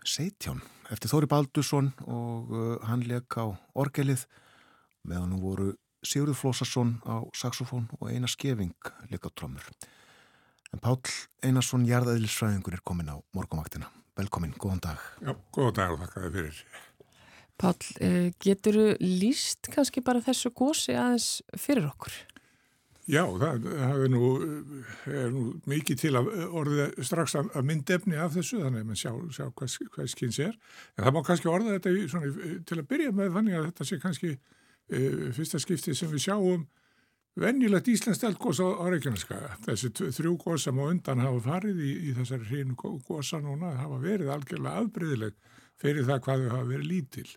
Seitján eftir Þóri Baldursson og uh, hann leik á orgelið meðan nú voru Sigurður Flósarsson á saxofón og Einar Skeving leik á trömmur. En Pál Einarsson, jarðaðilisfræðingur, er komin á morgumaktina. Velkomin, góðan dag. Já, góðan dag og þakka þið fyrir. Pál, uh, getur þú líst kannski bara þessu gósi aðeins fyrir okkur? Já, það, það er, nú, er nú mikið til að orðið strax að, myndefni af þessu, þannig að mann sjá, sjá hvað, hvað skins er. En það má kannski orða þetta í, svona, til að byrja með þannig að þetta sé kannski uh, fyrsta skipti sem við sjáum venjulegt Íslands eldgós á, á Reykjaneskaga. Þessi þrjú gósa má undan hafa farið í, í þessari hreinu gósa núna, hafa verið algjörlega afbreyðileg fyrir það hvað þau hafa verið lítil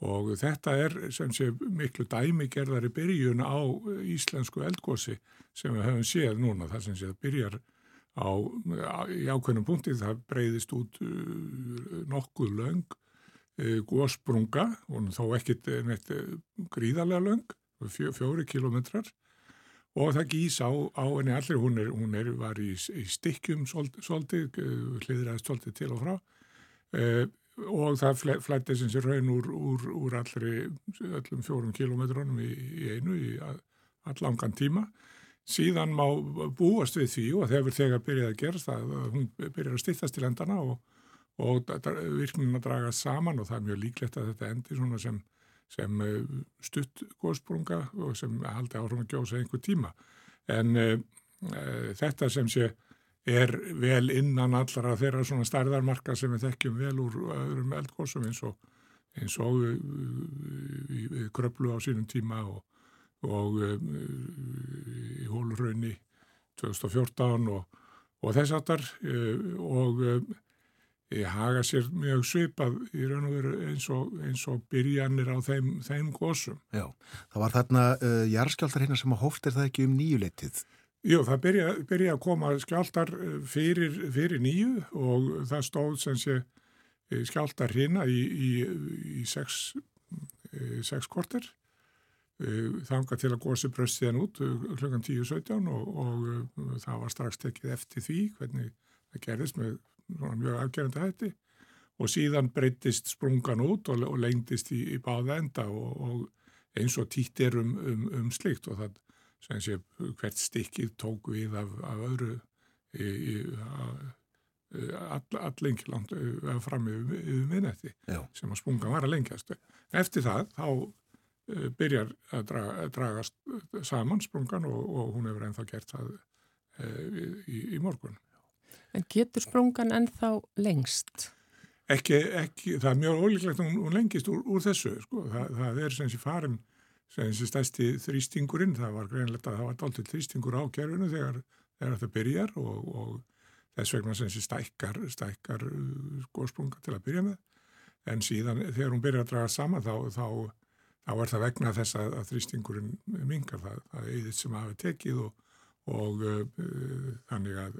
og þetta er sem sé miklu dæmigerðari byrjun á íslensku eldgósi sem við höfum séð núna þar sem sé að byrjar á, í ákveðnum punkti það breyðist út uh, nokkuð löng gósbrunga og þó ekkit neitt gríðarlega löng, fjó, fjóri kilometrar og það gís á, á henni allir, hún, er, hún er, var í, í stikkjum svolítið, hliðræðist svolítið til og frá og það flætti sem sé raun úr, úr, úr allri, öllum fjórum kilómetrónum í, í einu í allangan tíma. Síðan má búast við því og þegar þegar byrjaði að gerast það, hún byrjaði að stittast til endana og, og virknin að draga saman og það er mjög líklegt að þetta endi svona sem, sem eh, stutt góðsprunga og sem haldi áhrifin að gjósa einhver tíma. En e, þetta sem sé er vel innan allra þeirra svona stærðarmarka sem við þekkjum vel úr öðrum eldgóðsum eins og, eins og við, við kröplu á sínum tíma og, og um, í hólurraunni 2014 og, og þess aftar og haga sér mjög svipað í raun og veru eins og, eins og byrjanir á þeim, þeim góðsum. Já, það var þarna uh, jarðskjáltar hérna sem að hóft er það ekki um nýjuleitið Jú, það byrja, byrja að koma skjáltar eh, fyrir, fyrir nýju og það stóð sem sé eh, skjáltar hérna í, í, í sex, eh, sex korter. Þanga til að gósi bröstiðan út klukkan 10.17 og, og það var strax tekið eftir því hvernig það gerðist með mjög afgerðandi hætti og síðan breytist sprungan út og, og lengdist í, í báða enda og, og eins og títt er um, um, um slikt og það sé hvert stikkið tók við af, af öðru í, í, all, allengi langt fram yfir, yfir minnetti sem að spunga var að lengjast. Eftir það þá uh, byrjar að draga, að draga saman sprungan og, og hún hefur ennþá gert það uh, í, í morgun. En getur sprungan ennþá lengst? Ekki, ekki, það er mjög ólíklegt að hún, hún lengist úr, úr þessu, sko. það, það er sem sé farin þessi stæsti þrýstingurinn, það var greinlegt að það var dáltil þrýstingur á kerfinu þegar, þegar þetta byrjar og, og þess vegna þessi stækkar, stækkar uh, góðsprunga til að byrja með. En síðan þegar hún byrjar að draga saman þá, þá, þá er það vegna þess að, að þrýstingurinn mingar það, það er eðið sem hafi tekið og, og uh, uh, þannig að,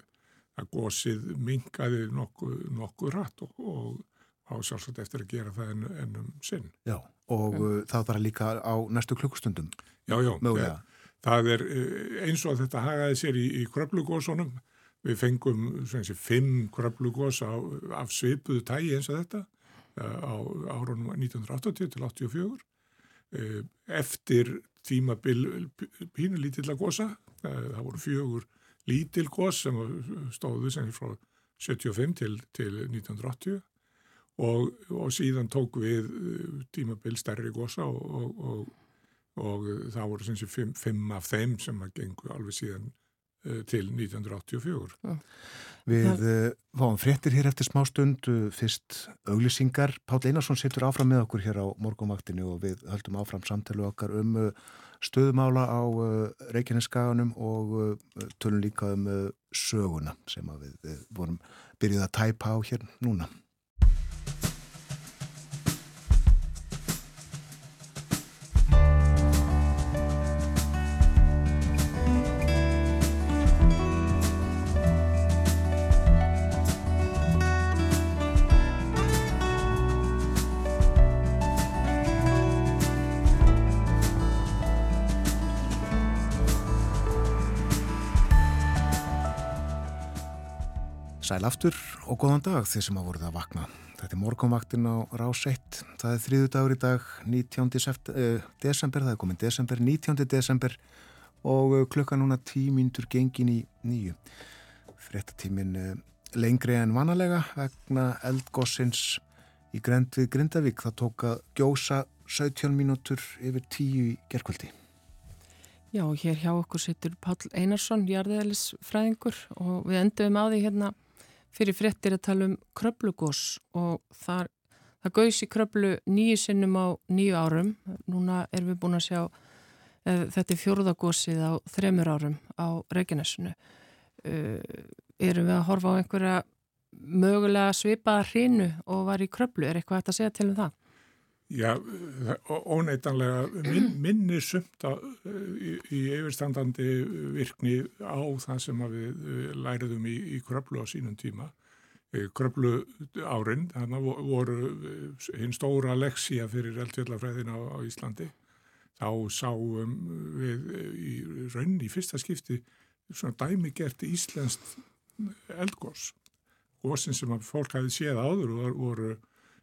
að góðsið mingaði nokkuð nokku rætt og, og á sjálfsagt eftir að gera það ennum en sinn. Já, og mm. uh, það var líka á næstu klukkustundum. Já, já, ja, það er uh, eins og þetta hagaði sér í, í kröplugósunum. Við fengum sé, fimm kröplugós af svipuðu tægi eins og þetta uh, á árunum 1980 til 84. Uh, eftir tíma pínu lítilla gósa, það voru fjögur lítil gós sem stóðu sem frá 75 til, til 1980 og, og síðan tók við uh, tímabil stærri gósa og, og, og það voru sem sé fimm, fimm af þeim sem að gengu alveg síðan uh, til 1984. Ja. Við uh, fáum fréttir hér eftir smá stund, uh, fyrst auglisingar. Pál Einarsson setur áfram með okkur hér á morgumaktinu og við höldum áfram samtali okkar um uh, stöðumála á uh, Reykjaneskaganum og tölum líka um söguna sem við vorum byrjuð að tæpa á hér núna. Sæl aftur og góðan dag þeir sem að voruð að vakna. Þetta er morgunvaktin á rás 1. Það er þriðu dagur í dag, 19. Sept, uh, desember, það er komin desember, 19. desember og uh, klukka núna tímindur gengin í nýju. Frettatímin uh, lengri en vanalega vegna eldgossins í grend við Grindavík. Það tók að gjósa 17 mínútur yfir 10 í gerkvöldi. Já, hér hjá okkur sittur Pál Einarsson, jarðeðlisfræðingur og við endum á því hérna fyrir fréttir að tala um kröplugós og þar, það gauðs í kröplu nýju sinnum á nýju árum. Núna erum við búin að sjá uh, þetta er fjóruðagósið á þremur árum á Reykjanesinu. Uh, erum við að horfa á einhverja mögulega svipaða hrínu og var í kröplu? Er eitthvað hægt að segja til um það? Já, óneitanlega min, (clears throat) minni sumt á, í, í yfirstandandi virkni á það sem við læriðum í, í kröplu á sínum tíma. Kröplu árin, þannig voru hinn stóra leksía fyrir eldfjallafræðina á, á Íslandi. Þá sáum við í raunni í fyrsta skipti svona dæmigert íslenskt eldgós. Gósin sem fólk hafi séð áður voru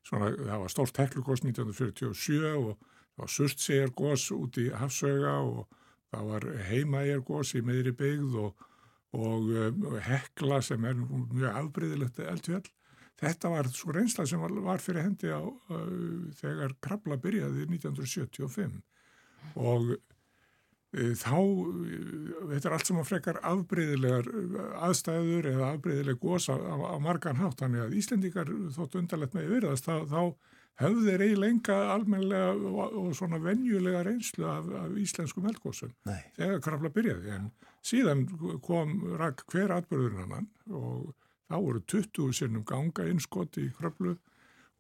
Svona, það var stórt heklugós 1947 og það var surtsegargós út í Hafsauga og það var heimaegargós í meðri byggð og, og, um, og hekla sem er mjög afbreyðilegt eldfjall. Þetta var svo reynsla sem var, var fyrir hendi á uh, þegar Krabla byrjaði 1975 og þá, eh, þetta er allt sem að frekar afbreyðilegar eh, aðstæður eða afbreyðileg gósa á, á margan hátt, þannig að Íslendingar þótt undarlegt með virðast, þá, þá höfðu þeir eiginlega enga almenlega og, og svona venjulega reynslu af, af íslenskum eldgósum þegar krafla byrjaði, en síðan kom rak hver atbyrður hann og þá voru 20 sinnum ganga innskott í kraflu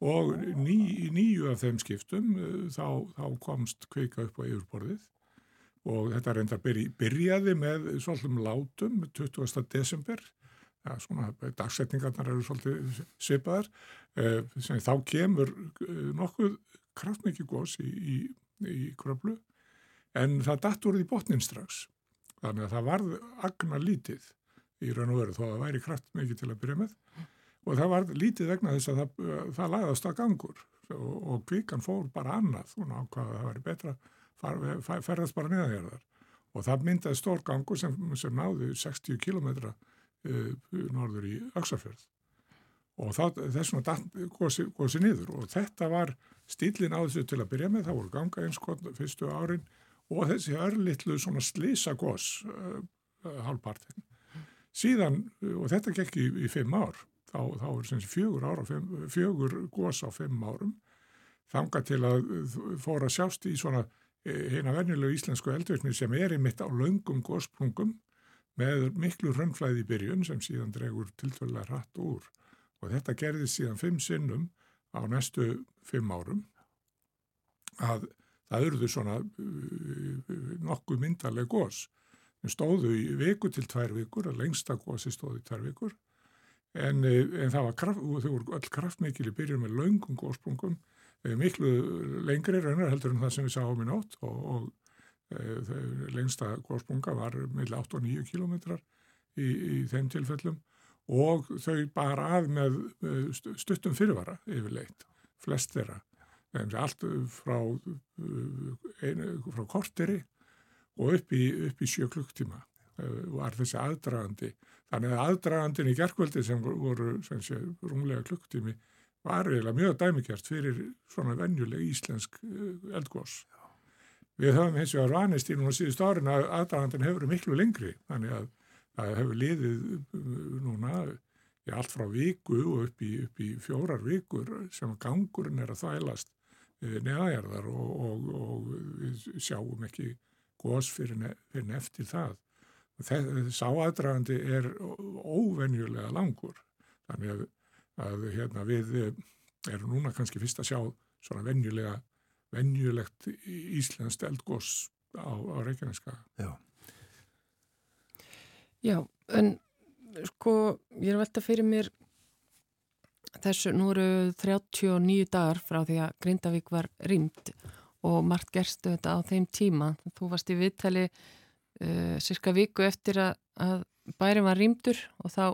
og ný, nýju af þeim skiptum þá, þá komst kveika upp á yfirborðið og þetta reynda byrjaði með svolítum látum 20. desember. Ja, svona dagsetningarnar eru svolítið svipaðar. Eh, sem þá kemur eh, nokkuð kraftmikið gós í, í, í kröflu. En það datt úr því botnin strax. Þannig að það varð agna lítið í raun og veru þó að það væri kraftmikið til að byrja með. Og það varð lítið vegna þess að það, það lagðast að gangur. Og, og kvíkan fór bara annað og nákvæða það væri betra ferðast bara neðanherðar og það myndaði stór gangu sem, sem náði 60 km uh, norður í Öksafjörð og það, þessum að góðs í niður. Og þetta var stílin á þessu til að byrja með, það voru ganga einskotn fyrstu árin. Og þessi örlittlu svona slísa góðs uh, uh, halvpartin. Síðan, og þetta gekk í, í fimm ár, þá, þá er sem fjögur, fjögur góðs á fimm árum, þanga til að fóra sjást í svona hérna venjulegu íslensku eldvirkni sem er einmitt á laungum gósplungum með miklu rönnflæði í byrjun sem síðan dregur tiltvöldlega hratt úr. Og þetta gerði síðan fimm sinnum á næstu fimm árum. Að það eruðu svona nokkuð myndarleg gós stóðu í viku til tvær vikur að lengsta gósi stóðu í tvær vikur. En, en það var kraft, þau voru öll kraftmikil í byrjun með laungum gósplungum Eh, miklu lengri raunar heldur en það sem við sáum í nótt og, og e, lengsta góðspunga var meil 8 og 9 kilometrar í, í þeim tilfellum og þau bara að með stuttum fyrirvara yfirleitt, flest þeirra. Allt frá frá korteri og upp í, upp í sjö klukktíma var þessi aðdragandi. Þannig að aðdragandin í gerkvöldi sem voru sem sé, runglega klukktími var eiginlega mjög dæmigjart fyrir svona vennjuleg íslensk eh, eldgós. Við höfum hins vegar vanist í núna síðust árin að aðdragandin hefur miklu lengri, þannig að það hefur liðið eh, núna í allt frá viku og upp í, upp í fjórar vikur sem gangurinn er að þælast eh, neðagerðar og, og, og við sjáum ekki gós fyrir, ne, fyrir eftir það. Þess aðdragandi er óvenjulega langur, þannig að að hérna, við eh, erum núna kannski fyrst að sjá svona venjulega, venjulegt íslenskt eldgós á, á Reykjaneska. Já. Já, en sko ég er velta fyrir mér þessu, nú eru 39 dagar frá því að Grindavík var rýmt og margt gerstu þetta á þeim tíma. Þú varst í viðtali uh, cirka viku eftir að, að bæri var rýmdur og þá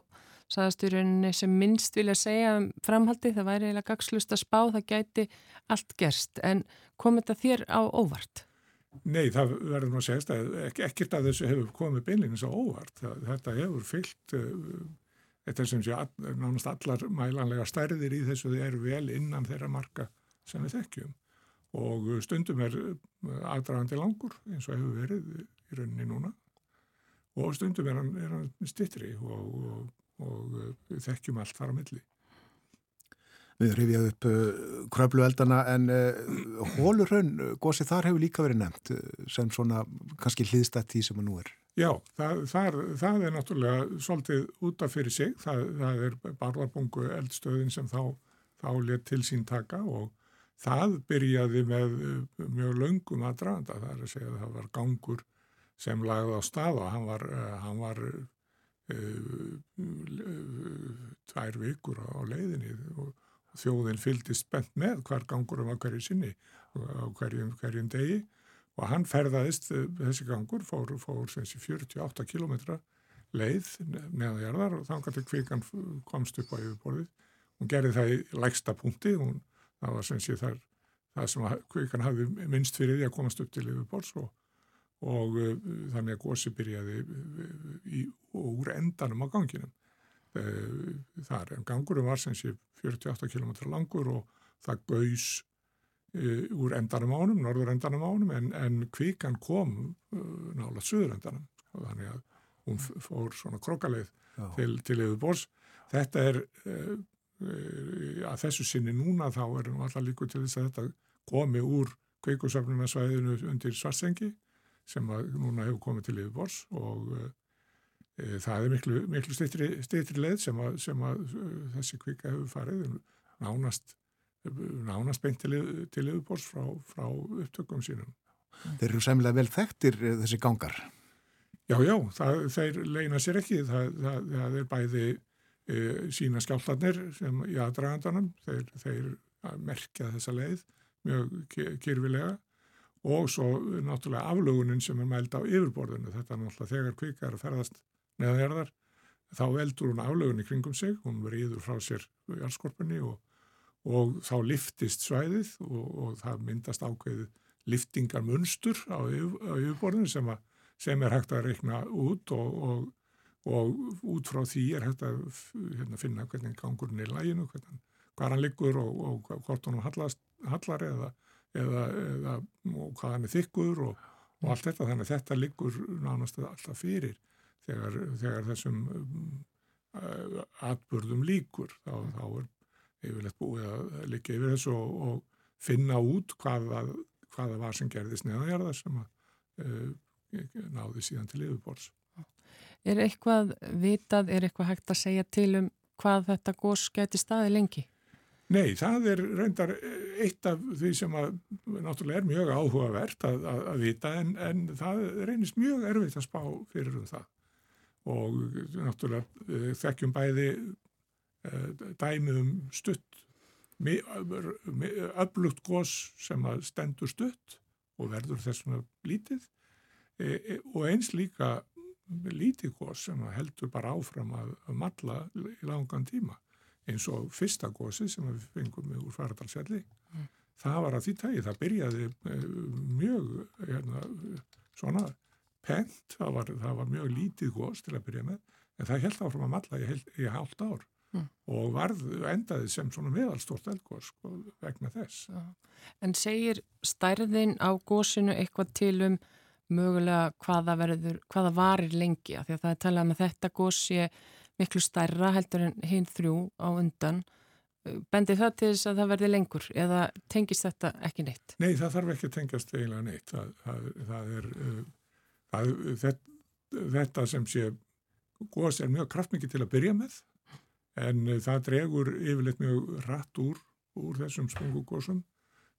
saðast í rauninni sem minnst vilja segja um framhaldi, það væri eiginlega gagslust að spá, það gæti allt gerst, en kom þetta þér á óvart? Nei, það verður nú að segja að ekkert af þessu hefur komið beinleginis á óvart. Þetta hefur fyllt, uh, þetta sem sé nánast allar mælanlega stærðir í þessu, þið eru vel innan þeirra marka sem við þekkjum og stundum er uh, aðdragandi langur eins og hefur verið í rauninni núna og stundum er hann, hann stittri og, og, og uh, við þekkjum allt þar á milli. Við rifjaðum upp uh, kröflueldana en uh, hólurhraun, gósið þar hefur líka verið nefnt sem svona kannski hlýðstætt því sem það nú er. Já, það, það, það er náttúrulega svolítið útaf fyrir sig. Það, það er barðarbungu eldstöðin sem þá, þá let til sín taka og það byrjaði með mjög laungum aðdraðanda. Það er að segja að það var gangur sem lagði á stað og hann var, hann var tvær vikur á leiðinni og þjóðin fyldist spennt með hver gangur um að hverju sinni á hverjum, hverjum degi. Og hann ferðaðist eh, þessi gangur fór, fór sensi 48 km leið neðanjarðar og þannig að kvikan komst upp á yfirborðið. Hún gerði það í lægsta punkti hún, það var sensi þar það sem kvikan hafði minnst fyrir því að komast upp til yfirborðs og, og uh, þannig að gósi byrjaði í, úr endanum á ganginum. Uh, þar en gangurum var sensi 48 km langur og það gaus uh, úr endanum ánum, norður endanum ánum en, en kvíkan kom uh, nála söður endanum. Þannig að hún fór svona krokkaleið til, til yfirbors. Þetta er að þessu sinni núna þá er nú alltaf líku til þess að þetta komi úr kveikusöfnunarsvæðinu undir Svarsengi sem að núna hefur komið til yfirbors og það er miklu, miklu steytri leið sem að, sem að e, þessi kvika hefur farið nánast, nánast beint til, til yfirbors frá, frá upptökum sínum. Þeir eru semlega vel þekktir e, þessi gangar? Já, já, það, þeir leina sér ekki. Það, það, það er bæði e, sína skjáltarnir sem í aðdragandanum, þeir, þeir merkja þessa leið mjög kyrfilega og svo náttúrulega aflögunin sem er mæld á yfirborðinu. Þetta er náttúrulega þegar kvika er að ferðast neðanjarðar, þá veldur hún aflögunni kringum sig, hún verið íður frá sér jarðskorpunni og, og þá liftist svæðið og, og það myndast ákveðið liftingar munstur á, á yfirborðinu sem, að, sem er hægt að reikna út og, og út frá því er hægt að hérna, finna hvernig gangurinn er læginu, hvernig, hvað hann liggur og hvort hann hallast, hallar eða, eða, eða hvað hann er þykkur og allt þetta, þannig að þetta liggur nánast alltaf fyrir þegar, þegar þessum uh, atbörðum líkur þá, þá er yfirleitt búið að líka yfir þessu og, og finna út hvaða, hvaða var sem gerðist neðanjarðar sem að uh, náði síðan til yfirbors. Er eitthvað vitað, er eitthvað hægt að segja til um hvað þetta gós geti staði lengi? Nei, það er reyndar eitt af því sem að náttúrulega er mjög áhugavert að, að, að vita en, en það reynist mjög erfitt að spá fyrir um það og náttúrulega eh, þekkjum bæði eh, dæmið um stutt öflugt gós sem að stendur stutt og verður þessuna lítið. E, og eins líka lítið gós sem heldur bara áfram að, að matla í langan tíma. Eins og fyrsta gósi sem við fengum úr faradalsjalli mm. það var að því tægi, það byrjaði eh, mjög hérna, svona pent, það var, það var mjög lítið góðs til að byrja með, en það held áfram að matla í, í hálft ár mm. og varð endaði sem svona meðalstort elgóðs sko, vegna þess. En segir stærðin á góðsinu eitthvað til um mögulega hvaða verður, hvaða varir lengi, af því að það er talað með um þetta góðs sé miklu stærra heldur en hinn þrjú á undan Bendi það til þess að það verði lengur eða tengist þetta ekki neitt? Nei, það þarf ekki að tengast eiginlega neitt. Það, það, það er uh, að þetta, sem sé góðs er mjög kraftmikið til að byrja með en það dregur yfirleitt mjög rætt úr, úr þessum spungugósum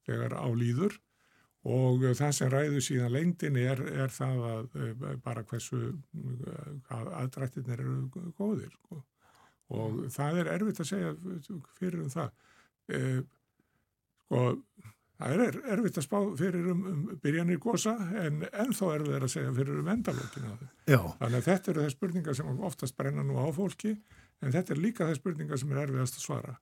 þegar á líður og það sem ræður síðan lengdin er, er það að eh, bara hversu aðdrættirnir eru góðir sko. og það er erfitt að segja fyrir um það e, sko Það er erfitt að spá fyrir um, um byrjanir gósa en ennþá er það að segja fyrir um endalókinu. Þannig að þetta eru það spurningar sem oftast brenna nú á fólki en þetta er líka það spurninga sem er erfiðast að svara.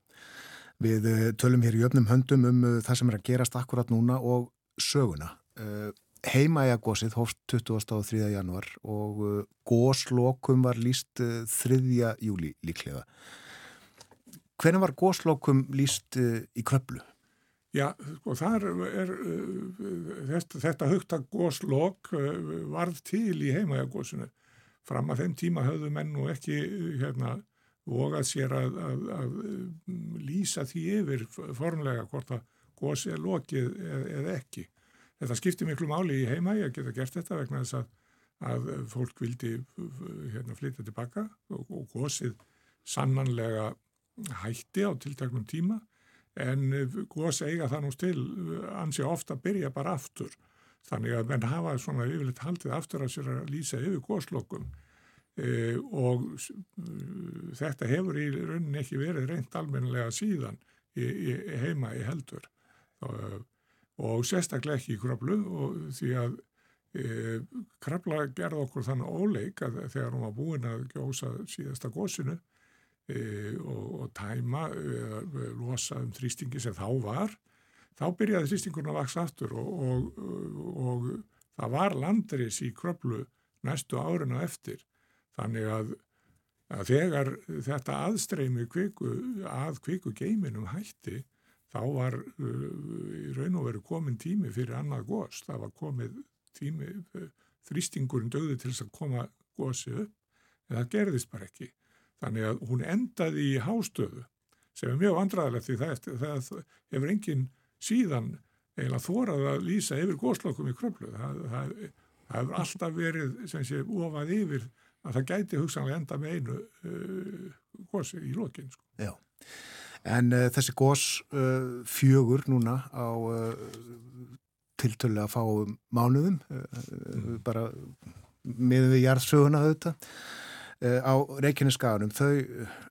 Við uh, tölum hér í öfnum höndum um uh, það sem er að gerast akkurat núna og söguna. Uh, Heimaægagósið hófst 23. januar og góslokum var líst 3. júli líklega. Hvernig var góslokum líst í kröplu? Já, sko, þar er þetta, þetta högta góslokk varð til í heimaægagósinu. Fram að þeim tíma höfðu menn og ekki hérna vogað sér að, að, að lýsa því yfir formlega hvort að gósi er lokið eða ekki. Þetta skiptir miklu máli í heima, ég geta gert þetta vegna þess að, að fólk vildi hérna, flytja tilbaka og, og gósið sannanlega hætti á tiltaknum tíma en gósi eiga það nú til ansi ofta að byrja bara aftur. Þannig að menn hafa svona yfirleitt haldið aftur að sér að lýsa yfir góslokum e, og þetta hefur í rauninni ekki verið reynd almennilega síðan í, í heima í heldur. Og, og sérstaklega ekki í krablu og því að e, krabla gerði okkur þannig óleik að þegar hún var búin að gjósa síðasta gósinu e, og, og tæma eða losa um þrýstingi sem þá var þá byrjaði þrýstingurinn að vaksa aftur og, og það var landris í krablu næstu árinu eftir. Þannig að, að þegar þetta aðstreymi kviku, að kviku geiminum hætti þá var uh, í raun og veru komin tími fyrir annað gós, það var komið tími, þrýstingurinn döði til þess að koma gósi upp en það gerðist bara ekki þannig að hún endaði í hástöðu sem er mjög vandraðilegt því það, það hefur engin síðan eiginlega þórað að lýsa yfir góslokkum í kröflu það, það, það hefur alltaf verið sem sé ofað yfir að það gæti hugsanlega enda með einu uh, gósi í lokin sko. Já En uh, þessi gós uh, fjögur núna á uh, tiltölu að fá mánuðum, mm. bara miðum við jarðsöguna auðvitað, á Reykjaneskaganum,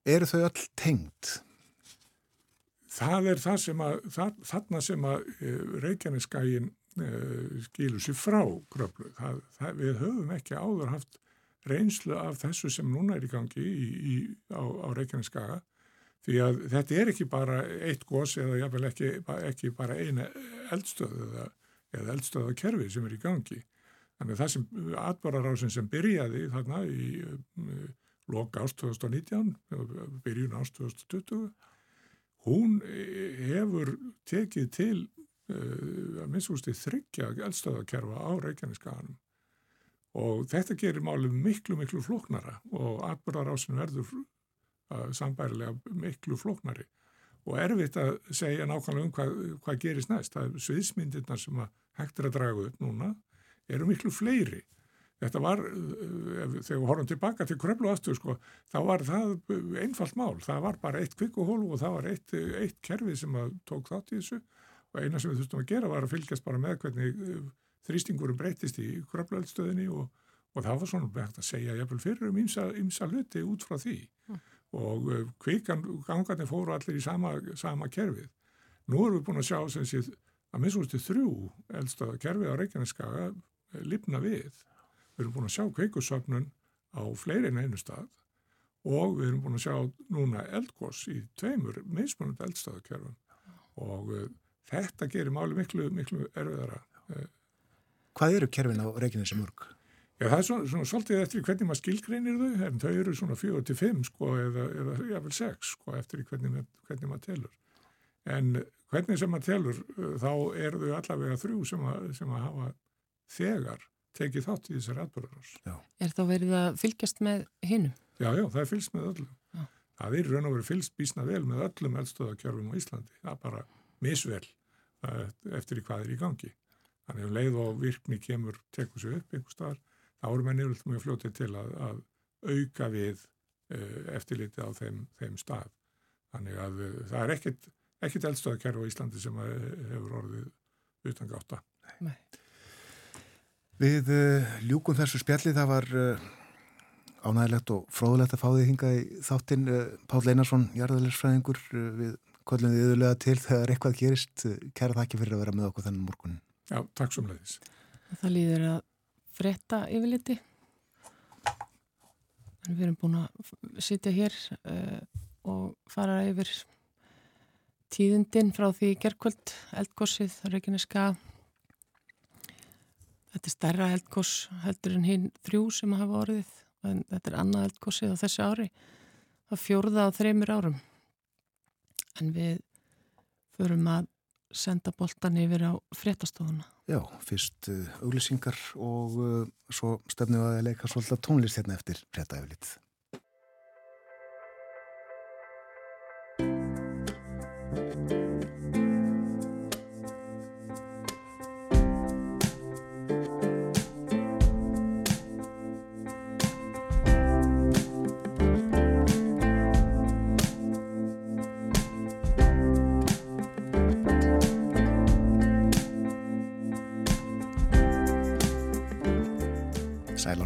eru þau öll tengt? Það er það sem að, það, þarna sem að Reykjaneskagin skilur sér frá gröflu. Það, það, við höfum ekki áður haft reynslu af þessu sem núna er í gangi í, í, á, á Reykjaneskaga Því að þetta er ekki bara eitt gós eða jáfnvel ekki, ekki bara eina eldstöð eða, eða eldstöðakerfi sem er í gangi. Þannig að það sem atbararásin sem byrjaði þarna í loka ást 2019, byrjun ást 2020, hún hefur tekið til uh, að minnstústi þryggja eldstöðakerfa á Reykjaneskaganum og þetta gerir málum miklu, miklu floknara og atbararásin verður sambærilega miklu flóknari. Og erfitt að segja nákvæmlega um hvað, hvað gerist næst. Það er sviðsmyndirna sem hægt er að draga upp núna eru miklu fleiri. Þetta var, eh, þegar við horfum tilbaka til kröflu aftur, sko, þá var það einfalt mál. Það var bara eitt kvikkuhól og það var eitt, eitt kerfi sem tók þátt í þessu og eina sem við þurftum að gera var að fylgjast bara með hvernig eh, þrýstingurum breytist í kröflueldstöðinni og, og það var svona bægt að segja jafnvel fyrir um ymsa hluti út frá því. Mm og eh, kvikan gangarnir fóru allir í sama, sama kerfið. Nú erum við búin að sjá sem sé að minnst þrjú eldstöða kerfið á Reykjaneskaga eh, lifna við. Við erum búin að sjá kveikusöfnun á fleiri en einu stað og við erum búin að sjá núna eldgós í tveimur meðspunandi eldstöðakerfum og uh, þetta gerir máli miklu, miklu erfiðara. Hvað eru kerfin á Reykjanesi mörg? Já, það er svona, svona svolítið eftir hvernig maður skilgreinir þau, en þau eru svona 4-5 sko eða, eða jáfnvel 6 sko eftir hvernig, hvernig maður telur. En hvernig sem maður telur þá eru þau allavega þrjú sem að, sem að hafa þegar tekið þátt í þessari atbyrðarás. Er þá verið að fylgjast með hinnum? Já, já, það er fylgst með öllum. Já. Það er raun og verið fylgst bísna vel með öllum eldstöðakjörfum á Íslandi. Það er bara misvel eftir hvað er í gangi. Þannig að um leið og virkni kemur, tekur sér upp einhver staðar þá eru menn yfirlega mjög fljótið til að, að auka við uh, eftirliti á þeim, þeim stað. Þannig að uh, það er ekkit, ekkit eldstöðakerfi á Íslandi sem hefur orðið utan gáta. Nei. Við uh, ljúkum þessu spjalli, það var ánægilegt og fróðulegt að fá því hinga í þáttinn. Pál Einarsson, jarðalegsfræðingur, við kollum því yðurlega til þegar eitthvað gerist. Kæra þakki fyrir að vera með okkur þennan morgunin. Já, takk svo um leiðis. Það líður að frétta yfirliti. en við erum búin að sitja hér uh, og fara yfir tíðindin frá því gerðkvöld eldgossið, Reykjaneska þetta er stærra eldgoss heldur en hinn þrjú sem hafa orðið en þetta er annað eldgossið á þessu ári það fjórða á þreymir árum. En við förum að senda boltan yfir á fréttastofuna. Já, fyrst uh, auglýsingar og uh, svo stefnum við að leika svolítið tónlist hérna eftir fréttaeflið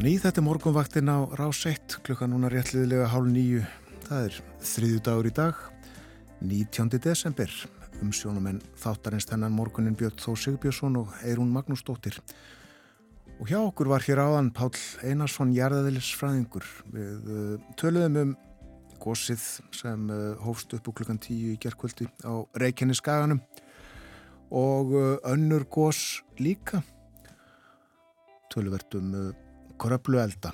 ný, þetta er morgunvaktin á rás 1, klukka núna réttliðilega hálf nýju. Það er þriðju dagur í dag, 19. desember. Umsjónumenn þáttarins þennan morgunin Björn Þó Sigbjörnsson og Eirún Magnúsdóttir. Og hjá okkur var hér áðan Pál Einarsson Jærðaðilis fræðingur. Við uh, töluðum um gósið sem uh, hófst upp úr klukkan 10 í gerðkvöldi á Reykjaneskaganum og uh, önnur gós líka. Töluvertum kröplu elda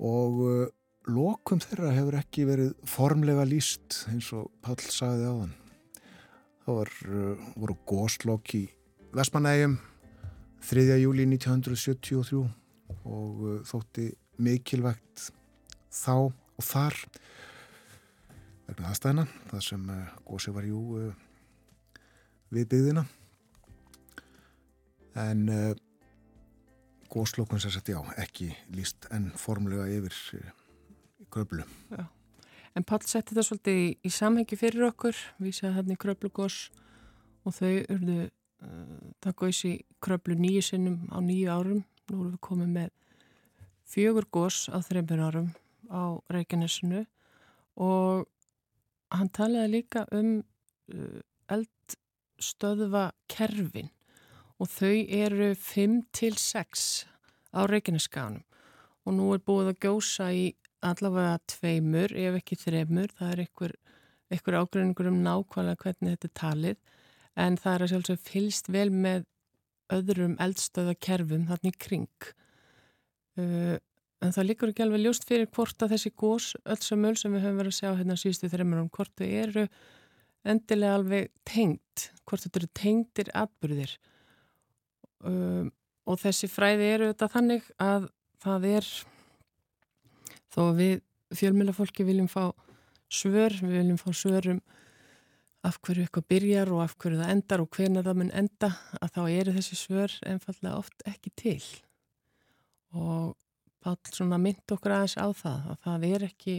og uh, lokum þeirra hefur ekki verið formlega líst eins og Pall sagði á þann það var, uh, voru góslokk í Vestmanægjum 3. júli 1973 og uh, þótti mikilvægt þá og þar vegna aðstæðina það sem gósi var jú við byggðina en góðslokun sem sagt já, ekki líst en formlega yfir kröflu. Já. En Pall setti það svolítið í, í samhengi fyrir okkur, vísaði hann í kröflugós og þau urðu uh, það góðs í kröflu nýju sinnum á nýju árum. Nú erum við komið með fjögur gós á þreymur árum á Reykjanesinu og hann talaði líka um uh, eldstöðva kerfin og þau eru 5 til 6 á Reykjaneskaganum og nú er búið að gjósa í allavega tveimur ef ekki þreimur, það er einhver, einhver ágreinningur um nákvæmlega hvernig þetta talið. En það er að sjálfsög fylst vel með öðrum eldstöðakerfum þarna í kring. Uh, en það líkur ekki alveg ljóst fyrir hvort að þessi gós öll sem öll sem við höfum verið að sjá hérna síðustu þreimur um hvort þau eru endilega alveg tengt, hvort þetta eru tengtir atbyrðir um, og þessi fræði eru þetta þannig að það er þó við fjölmjölafólki viljum fá svör, við viljum fá svörum af hverju eitthvað byrjar og af hverju það endar og hvernig það mun enda að þá eru þessi svör einfallega oft ekki til. Og Pál svona mynd okkur aðeins á það að það er ekki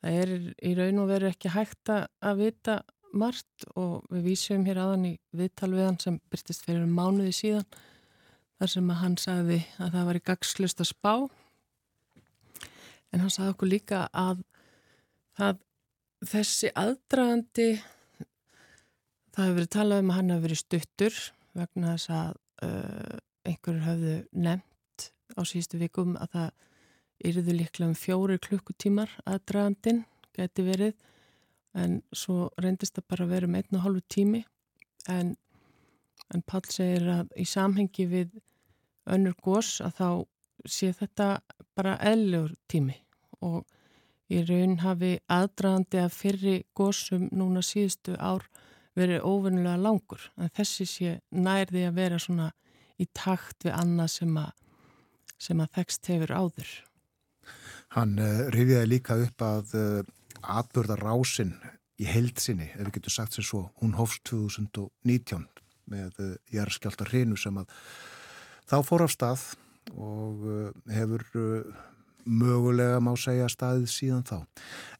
það er í raun og veru ekki hægt að vita margt og við vísum hér aðan í viðtal við hann sem byrstist fyrir mánuði síðan þar sem að hann sagði að það var í gagslust að spá. En hann sagði okkur líka að það, þessi aðdragandi það hefur verið talað um að hann hefur verið stuttur vegna þess að uh, einhverjur hafðu nefnt á síðustu vikum að það yriðu líklega um fjóri klukkutímar aðdragandin geti verið en svo reyndist það bara að vera um einn og hálfu tími. En, en Pál segir að í samhengi við önnur gós að þá sé þetta bara eðlur tími. Og í raun hafi aðdraðandi að fyrri gósum núna síðustu ár verið óvinnulega langur. En þessi sé nærði að vera svona í takt við annað sem að, sem að þekst hefur áður. Hann uh, rifiði líka upp að uh, atbörðarásin í heildsinni, ef við getum sagt sér svo, hún hófst 2019 með eh, jæðarskjálta hreinu sem að þá fór af stað og uh, hefur uh, mögulega má segja staðið síðan þá.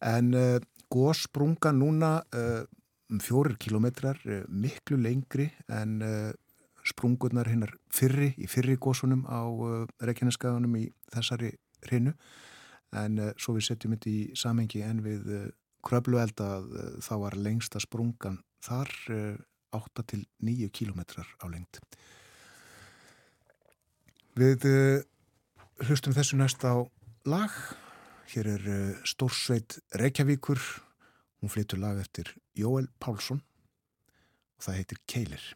En gósprunga núna um fjórir kilometrar, miklu lengri en sprungurnar hinnar fyrri, í fyrri gósunum á Reykjaneskaðunum í þessari hreinu en uh, svo við setjum þetta í samengi en við uh, kröflueld að uh, þá var lengsta sprungan þar 8 til 9 kílometrar á lengt. Við hlustum þessu næst á lag. Hér er Stórsveit Reykjavíkur. Hún flyttur lag eftir Jóel Pálsson og það heitir Keilir.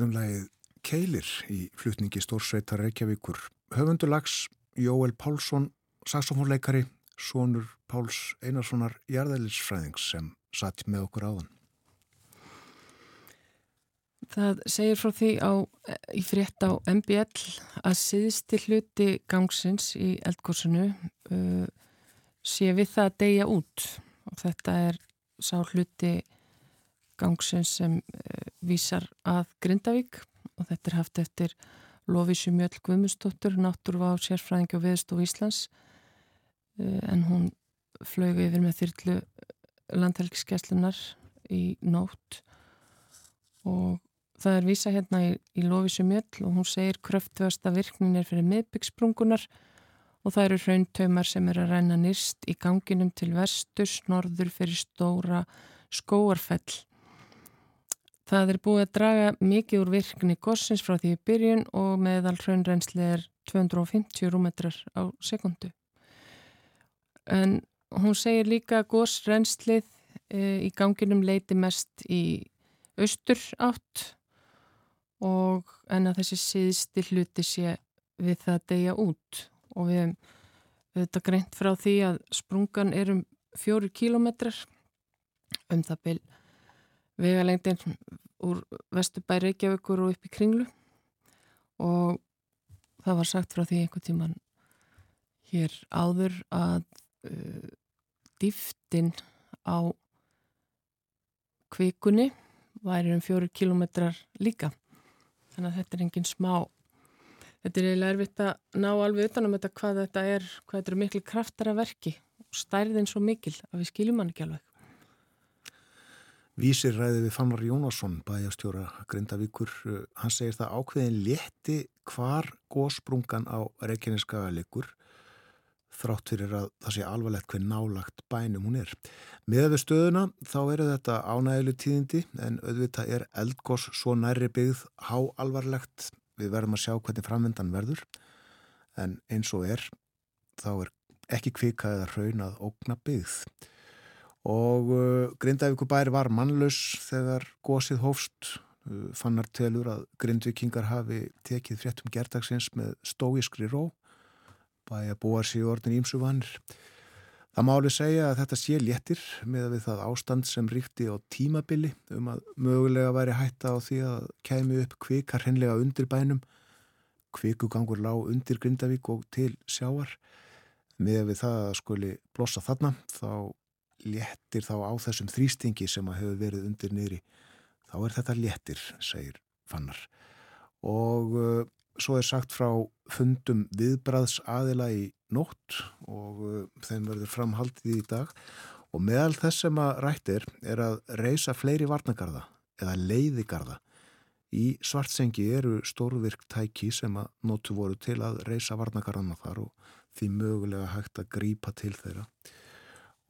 Heyrðum lagið Keilir í flutningi Stórsveitar Reykjavíkur. Höfundur lags Jóel Pálsson, saxofónleikari, sonur Páls Einarssonar jarðælisfræðings sem satt með okkur áðan. Það segir frá því á, í frétt á MBL að síðusti hluti gangsins í eldgórsunu uh, sé við það að deyja út og þetta er sá hluti gangsins sem uh, vísar að Grindavík og þetta er haft eftir Lofísu Mjöll Guðmundsdóttur, náttúruvá sérfræðingi og viðstof Íslands. Uh, en hún flög yfir með þyrlu landhelgiskeslunar í nótt. Og það er vísa hérna í, í Lofísu Mjöll og hún segir kröftvösta virknin er fyrir miðbyggsprungunar og það eru hrauntaumar sem er að ræna nýrst í ganginum til vestus, norður fyrir stóra skóarfell Það er búið að draga mikið úr virkni gossins frá því byrjun og meðal hraunrensli er 250 rúmetrar á sekundu. En hún segir líka að gossrenslið e, í ganginum leiti mest í austur átt og en að þessi síðsti hluti sé við það degja út og við hefum þetta greint frá því að sprungan er um fjóru kílometrar um það byrj vegalengdin úr Vesturbæ Reykjavíkur og upp í Kringlu. Og það var sagt frá því einhver tíman hér áður að uh, dýftin á kvikunni væri um fjóru kilómetrar líka. Þannig að þetta er engin smá þetta er eiginlega erfitt að ná alveg utanum þetta hvað þetta er hvað þetta er miklu kraftara verki og stærðin svo mikil að við skiljum hann ekki alveg Vísir ræði við Fannar Jónasson, bæjastjóra Grindavíkur. Hann segir það ákveðin létti hvar gósprungan á Reykjaneskaga liggur þrátt fyrir að það sé alvarlegt hver nálagt bænum hún er. Með við stöðuna þá eru þetta ánægilu tíðindi en auðvitað er eldgós svo næri byggð há alvarlegt. Við verðum að sjá hvernig framvendan verður en eins og er þá er ekki kvika eða raun að ógna byggð og uh, Grindavíkubær var mannlaus þegar gósið hófst. Uh, fannar telur að Grindvikingar hafi tekið fréttum gerdagsins með stóiskri ró. Bæja búar sig orðin ímsu vannir Það máli segja að þetta sé léttir með að við það ástand sem ríkti á tímabili um að mögulega væri hætta á því að kemi upp kvikar henlega undir bænum. Kvikugangur lág undir Grindavík og til sjáar með að við það skuli blossa þarna þá léttir þá á þessum þrýstingi sem að hefur verið undir niðri þá er þetta léttir, segir Fannar. Og uh, svo er sagt frá fundum viðbraðs aðila í nótt og uh, þeim verður framhaldið í dag. Og meðal þess sem að rætt er er að reysa fleiri varnagarða eða leiðigarða. Í svartsengi eru stórvirk tæki sem að nóttu voru til að reysa varnagarðana þar og því mögulega hægt að grípa til þeirra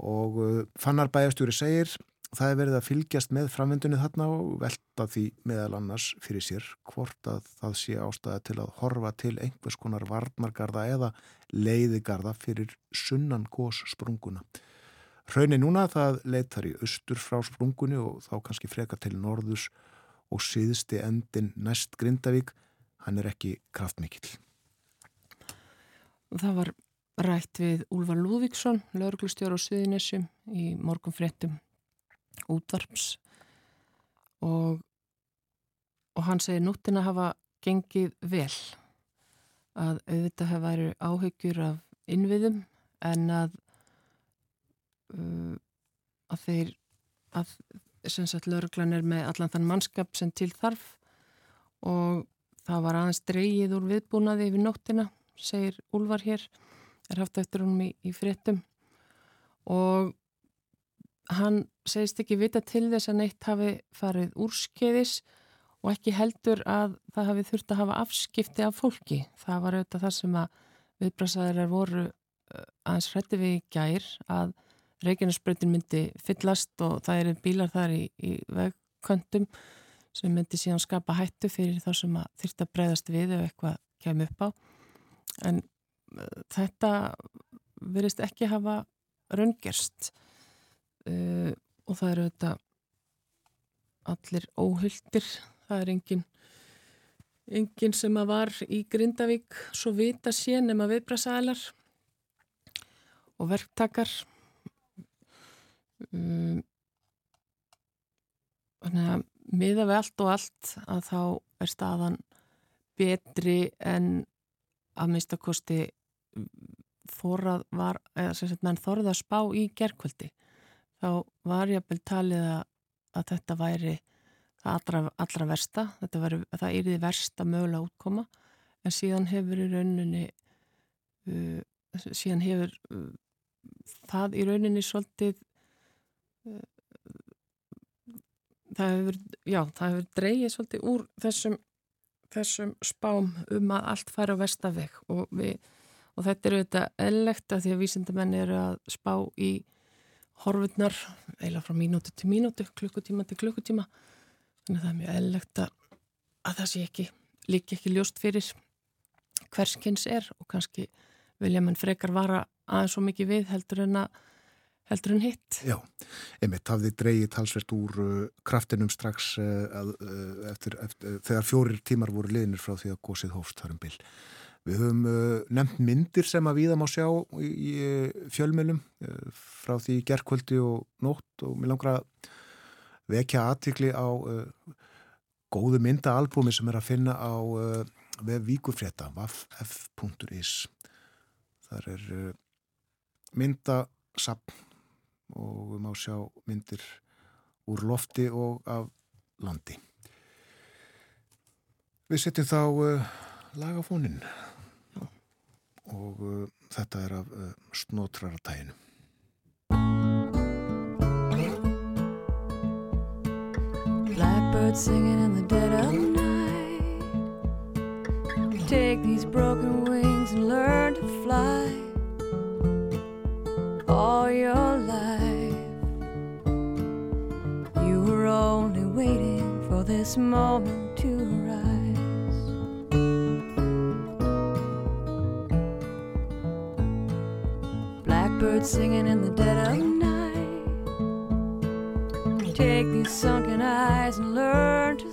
og uh, Fannar bæjastjóri segir það er verið að fylgjast með framvendunni þarna og velta því meðal annars fyrir sér hvort að það sé ástæða til að horfa til einhvers konar varnargarða eða leiðigarða fyrir sunnan gós sprunguna. Hraunir núna það leitar í austur frá sprungunni og þá kannski freka til norðus og síðsti endin næst Grindavík, hann er ekki kraftmikill. Það var rætt við Úlvar Lúðvíksson, lauruglustjóru á Suðinessum í morgun fréttum útvarps. Og, og hann segir núttin að hafa gengið vel að auðvitað hafa verið áhyggjur af innviðum en að uh, að þeir að sem sagt lauruglan er með allan þann mannskap sem til þarf og það var aðeins dreyið úr viðbúnaði yfir nóttina segir Úlvar hér er haft eftir honum í, í fréttum og hann segist ekki vita til þess að neitt hafi farið úrskeiðis og ekki heldur að það hafi þurft að hafa afskipti af fólki. Það var auðvitað það sem að viðbrasaðirar voru eh, aðeins hrætti við í gær að Reykjanesbröndin myndi fyllast og það eru bílar þar í, í vegköntum sem myndi síðan skapa hættu fyrir þá sem þurft að breyðast við ef eitthvað kemur upp á. En þetta verist ekki hafa raungerst uh, og það eru þetta allir óhuldir, það er engin enginn sem að var í Grindavík svo vita sé nema viðbrasaðalar og verktakar. Um, þannig að miða við allt og allt að þá er staðan betri en að minnstakosti þorrað var, eða sem sagt menn þorrað að spá í gerkvöldi þá var ég að byrja talið að, að þetta væri allra, allra versta, þetta væri, það er því versta mögulega útkoma en síðan hefur í rauninni uh, síðan hefur uh, það í rauninni svolítið uh, það hefur, já, það hefur dreyið svolítið úr þessum, þessum spám um að allt fara á vestaveg og, við, og þetta eru þetta ellegt að því að vísindamenn eru að spá í horfurnar eila frá mínúti til mínúti, klukkutíma til klukkutíma þannig að það er mjög ellegt að, að það sé ekki, líki ekki ljóst fyrir hverskins er og kannski vilja mann frekar vara aðeins svo mikið við heldur en að heldur en hitt. Já, einmitt hafði dreyið talsvert úr uh, kraftinum strax uh, uh, eftir, eftir, þegar fjórir tímar voru liðnir frá því að gósið hófst þarum bil. Við höfum uh, nefnt myndir sem að viða má sjá í, í fjölmjölum uh, frá því gerðkvöldi og nótt og mér langar að vekja aðtikli á uh, góðu myndaalbumi sem er að finna á vef Víkufrétta, vaff.is. Þar er myndasapn og við má sjá myndir úr lofti og af landi. Við setjum þá uh, lagafónin og uh, þetta er af uh, snótraratæginu. Blackbird singing in the dead of night. Take these broken wings and learn to fly. All your life. You were only waiting for this moment Blackbird singing in the dead of night. Take these sunken eyes and learn to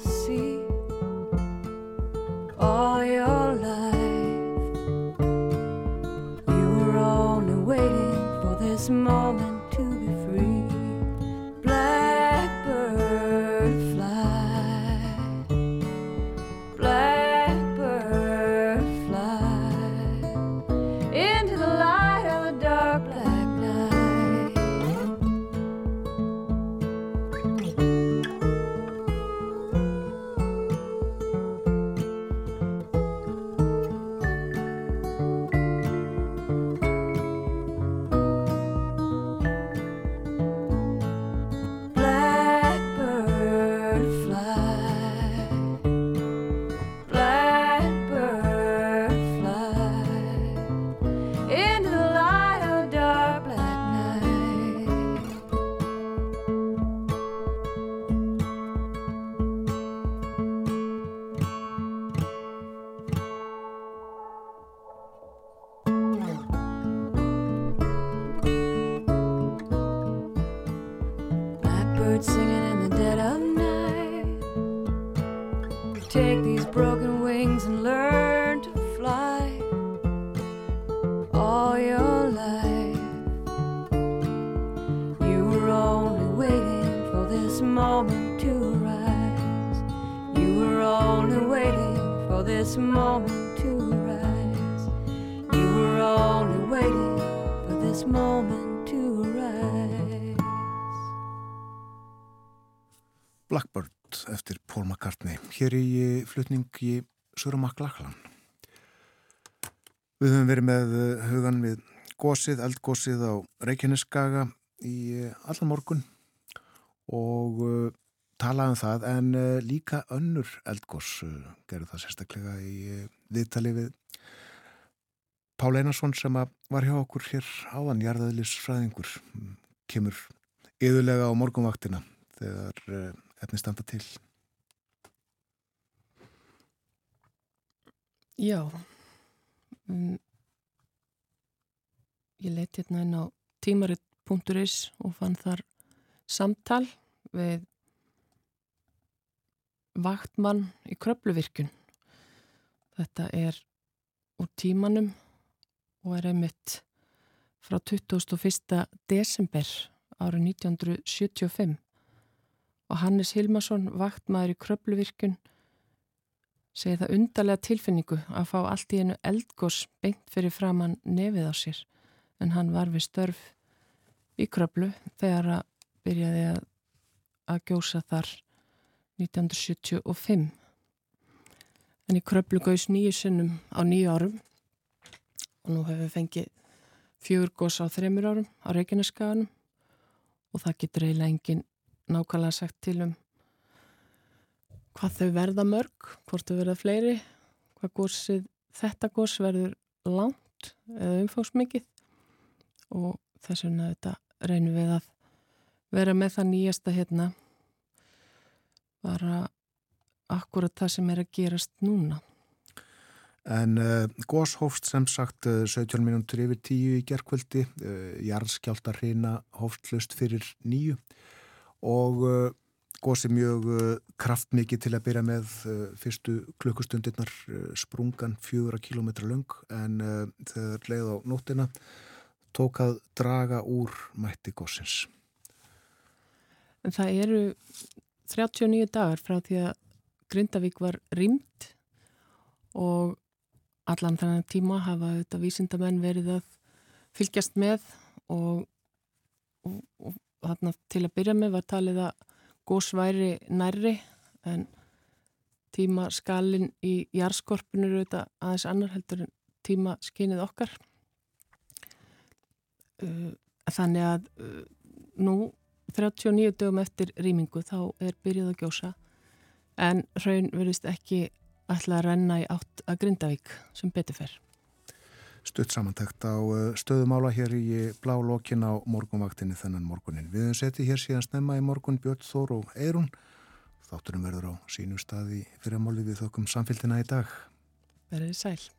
flutningi Sura McLachlan Við höfum verið með eh, hugan við gósið, eldgósið á Reykjaneskaga í eh, allan morgun og uh, talaðum það en uh, líka önnur eldgós gerðu það sérstaklega í viðtali við Pál Einarsson sem var hjá okkur hér áðan jarðaðlisfræðingur kemur yðurlega á morgunvaktina þegar efni standa til. Já, um, ég leti hérna inn á tímarit.is og fann þar samtal við vaktmann í kröpluvirkun Þetta er úr tímanum og er einmitt frá 21. desember árið 1975 og Hannes Hilmarsson, vaktmaður í Kröpluvirkun, segi það undarlega tilfinningu að fá allt í einu eldgós beint fyrir framann nefið á sér. En hann var við störf í Kröplu þegar að byrjaði að, að gjósa þar 1975 en í Kröplu gauðs nýju sinnum á nýju árum. Og nú hefur við fengið fjögur gós á þreymur árum á Reykjaneskaganum og það getur eiginlega engin nákvæmlega sagt til um hvað þau verða mörg, hvort þau verða fleiri, hvað gósið, þetta gós verður langt eða umfóksmikið og þess vegna þetta reynum við að vera með það nýjasta hérna bara akkurat það sem er að gerast núna. En uh, gós hófst sem sagt uh, 17 minútur yfir 10 í gerkvöldi, uh, jarðskjálta hreina hóftlust fyrir nýju og gósi mjög uh, kraftmikið til að byrja með uh, fyrstu klukkustundirnar sprungan fjögura kilómetra lung en þegar leið á nóttina tók að draga úr mætti gósins. En það eru 39 dagar frá því að Grindavík var rýmt og allan þannig tíma hafa þetta vísindamenn verið að fylgjast með og, og, og til að byrja með var talið að góðsværi nærri en tíma skalin í jarðskorpunur auðvitað aðeins annar heldur en tíma skinnið okkar. Uh, þannig að uh, nú 39 dögum eftir rýmingu þá er byrjuð að gjósa en raun verðist ekki ætla að renna í átt að Grindavík sem betur fer stutt samantækt á uh, stöðumála hér í blá lokin á morgunvaktinni þennan morgunin. Við höfum settið hér síðan snemma í morgun Björn Þór og Eirun. Þátturum verður á sínu staði fyrirmáli við þokkum samfélgina í dag. Verðið sæl.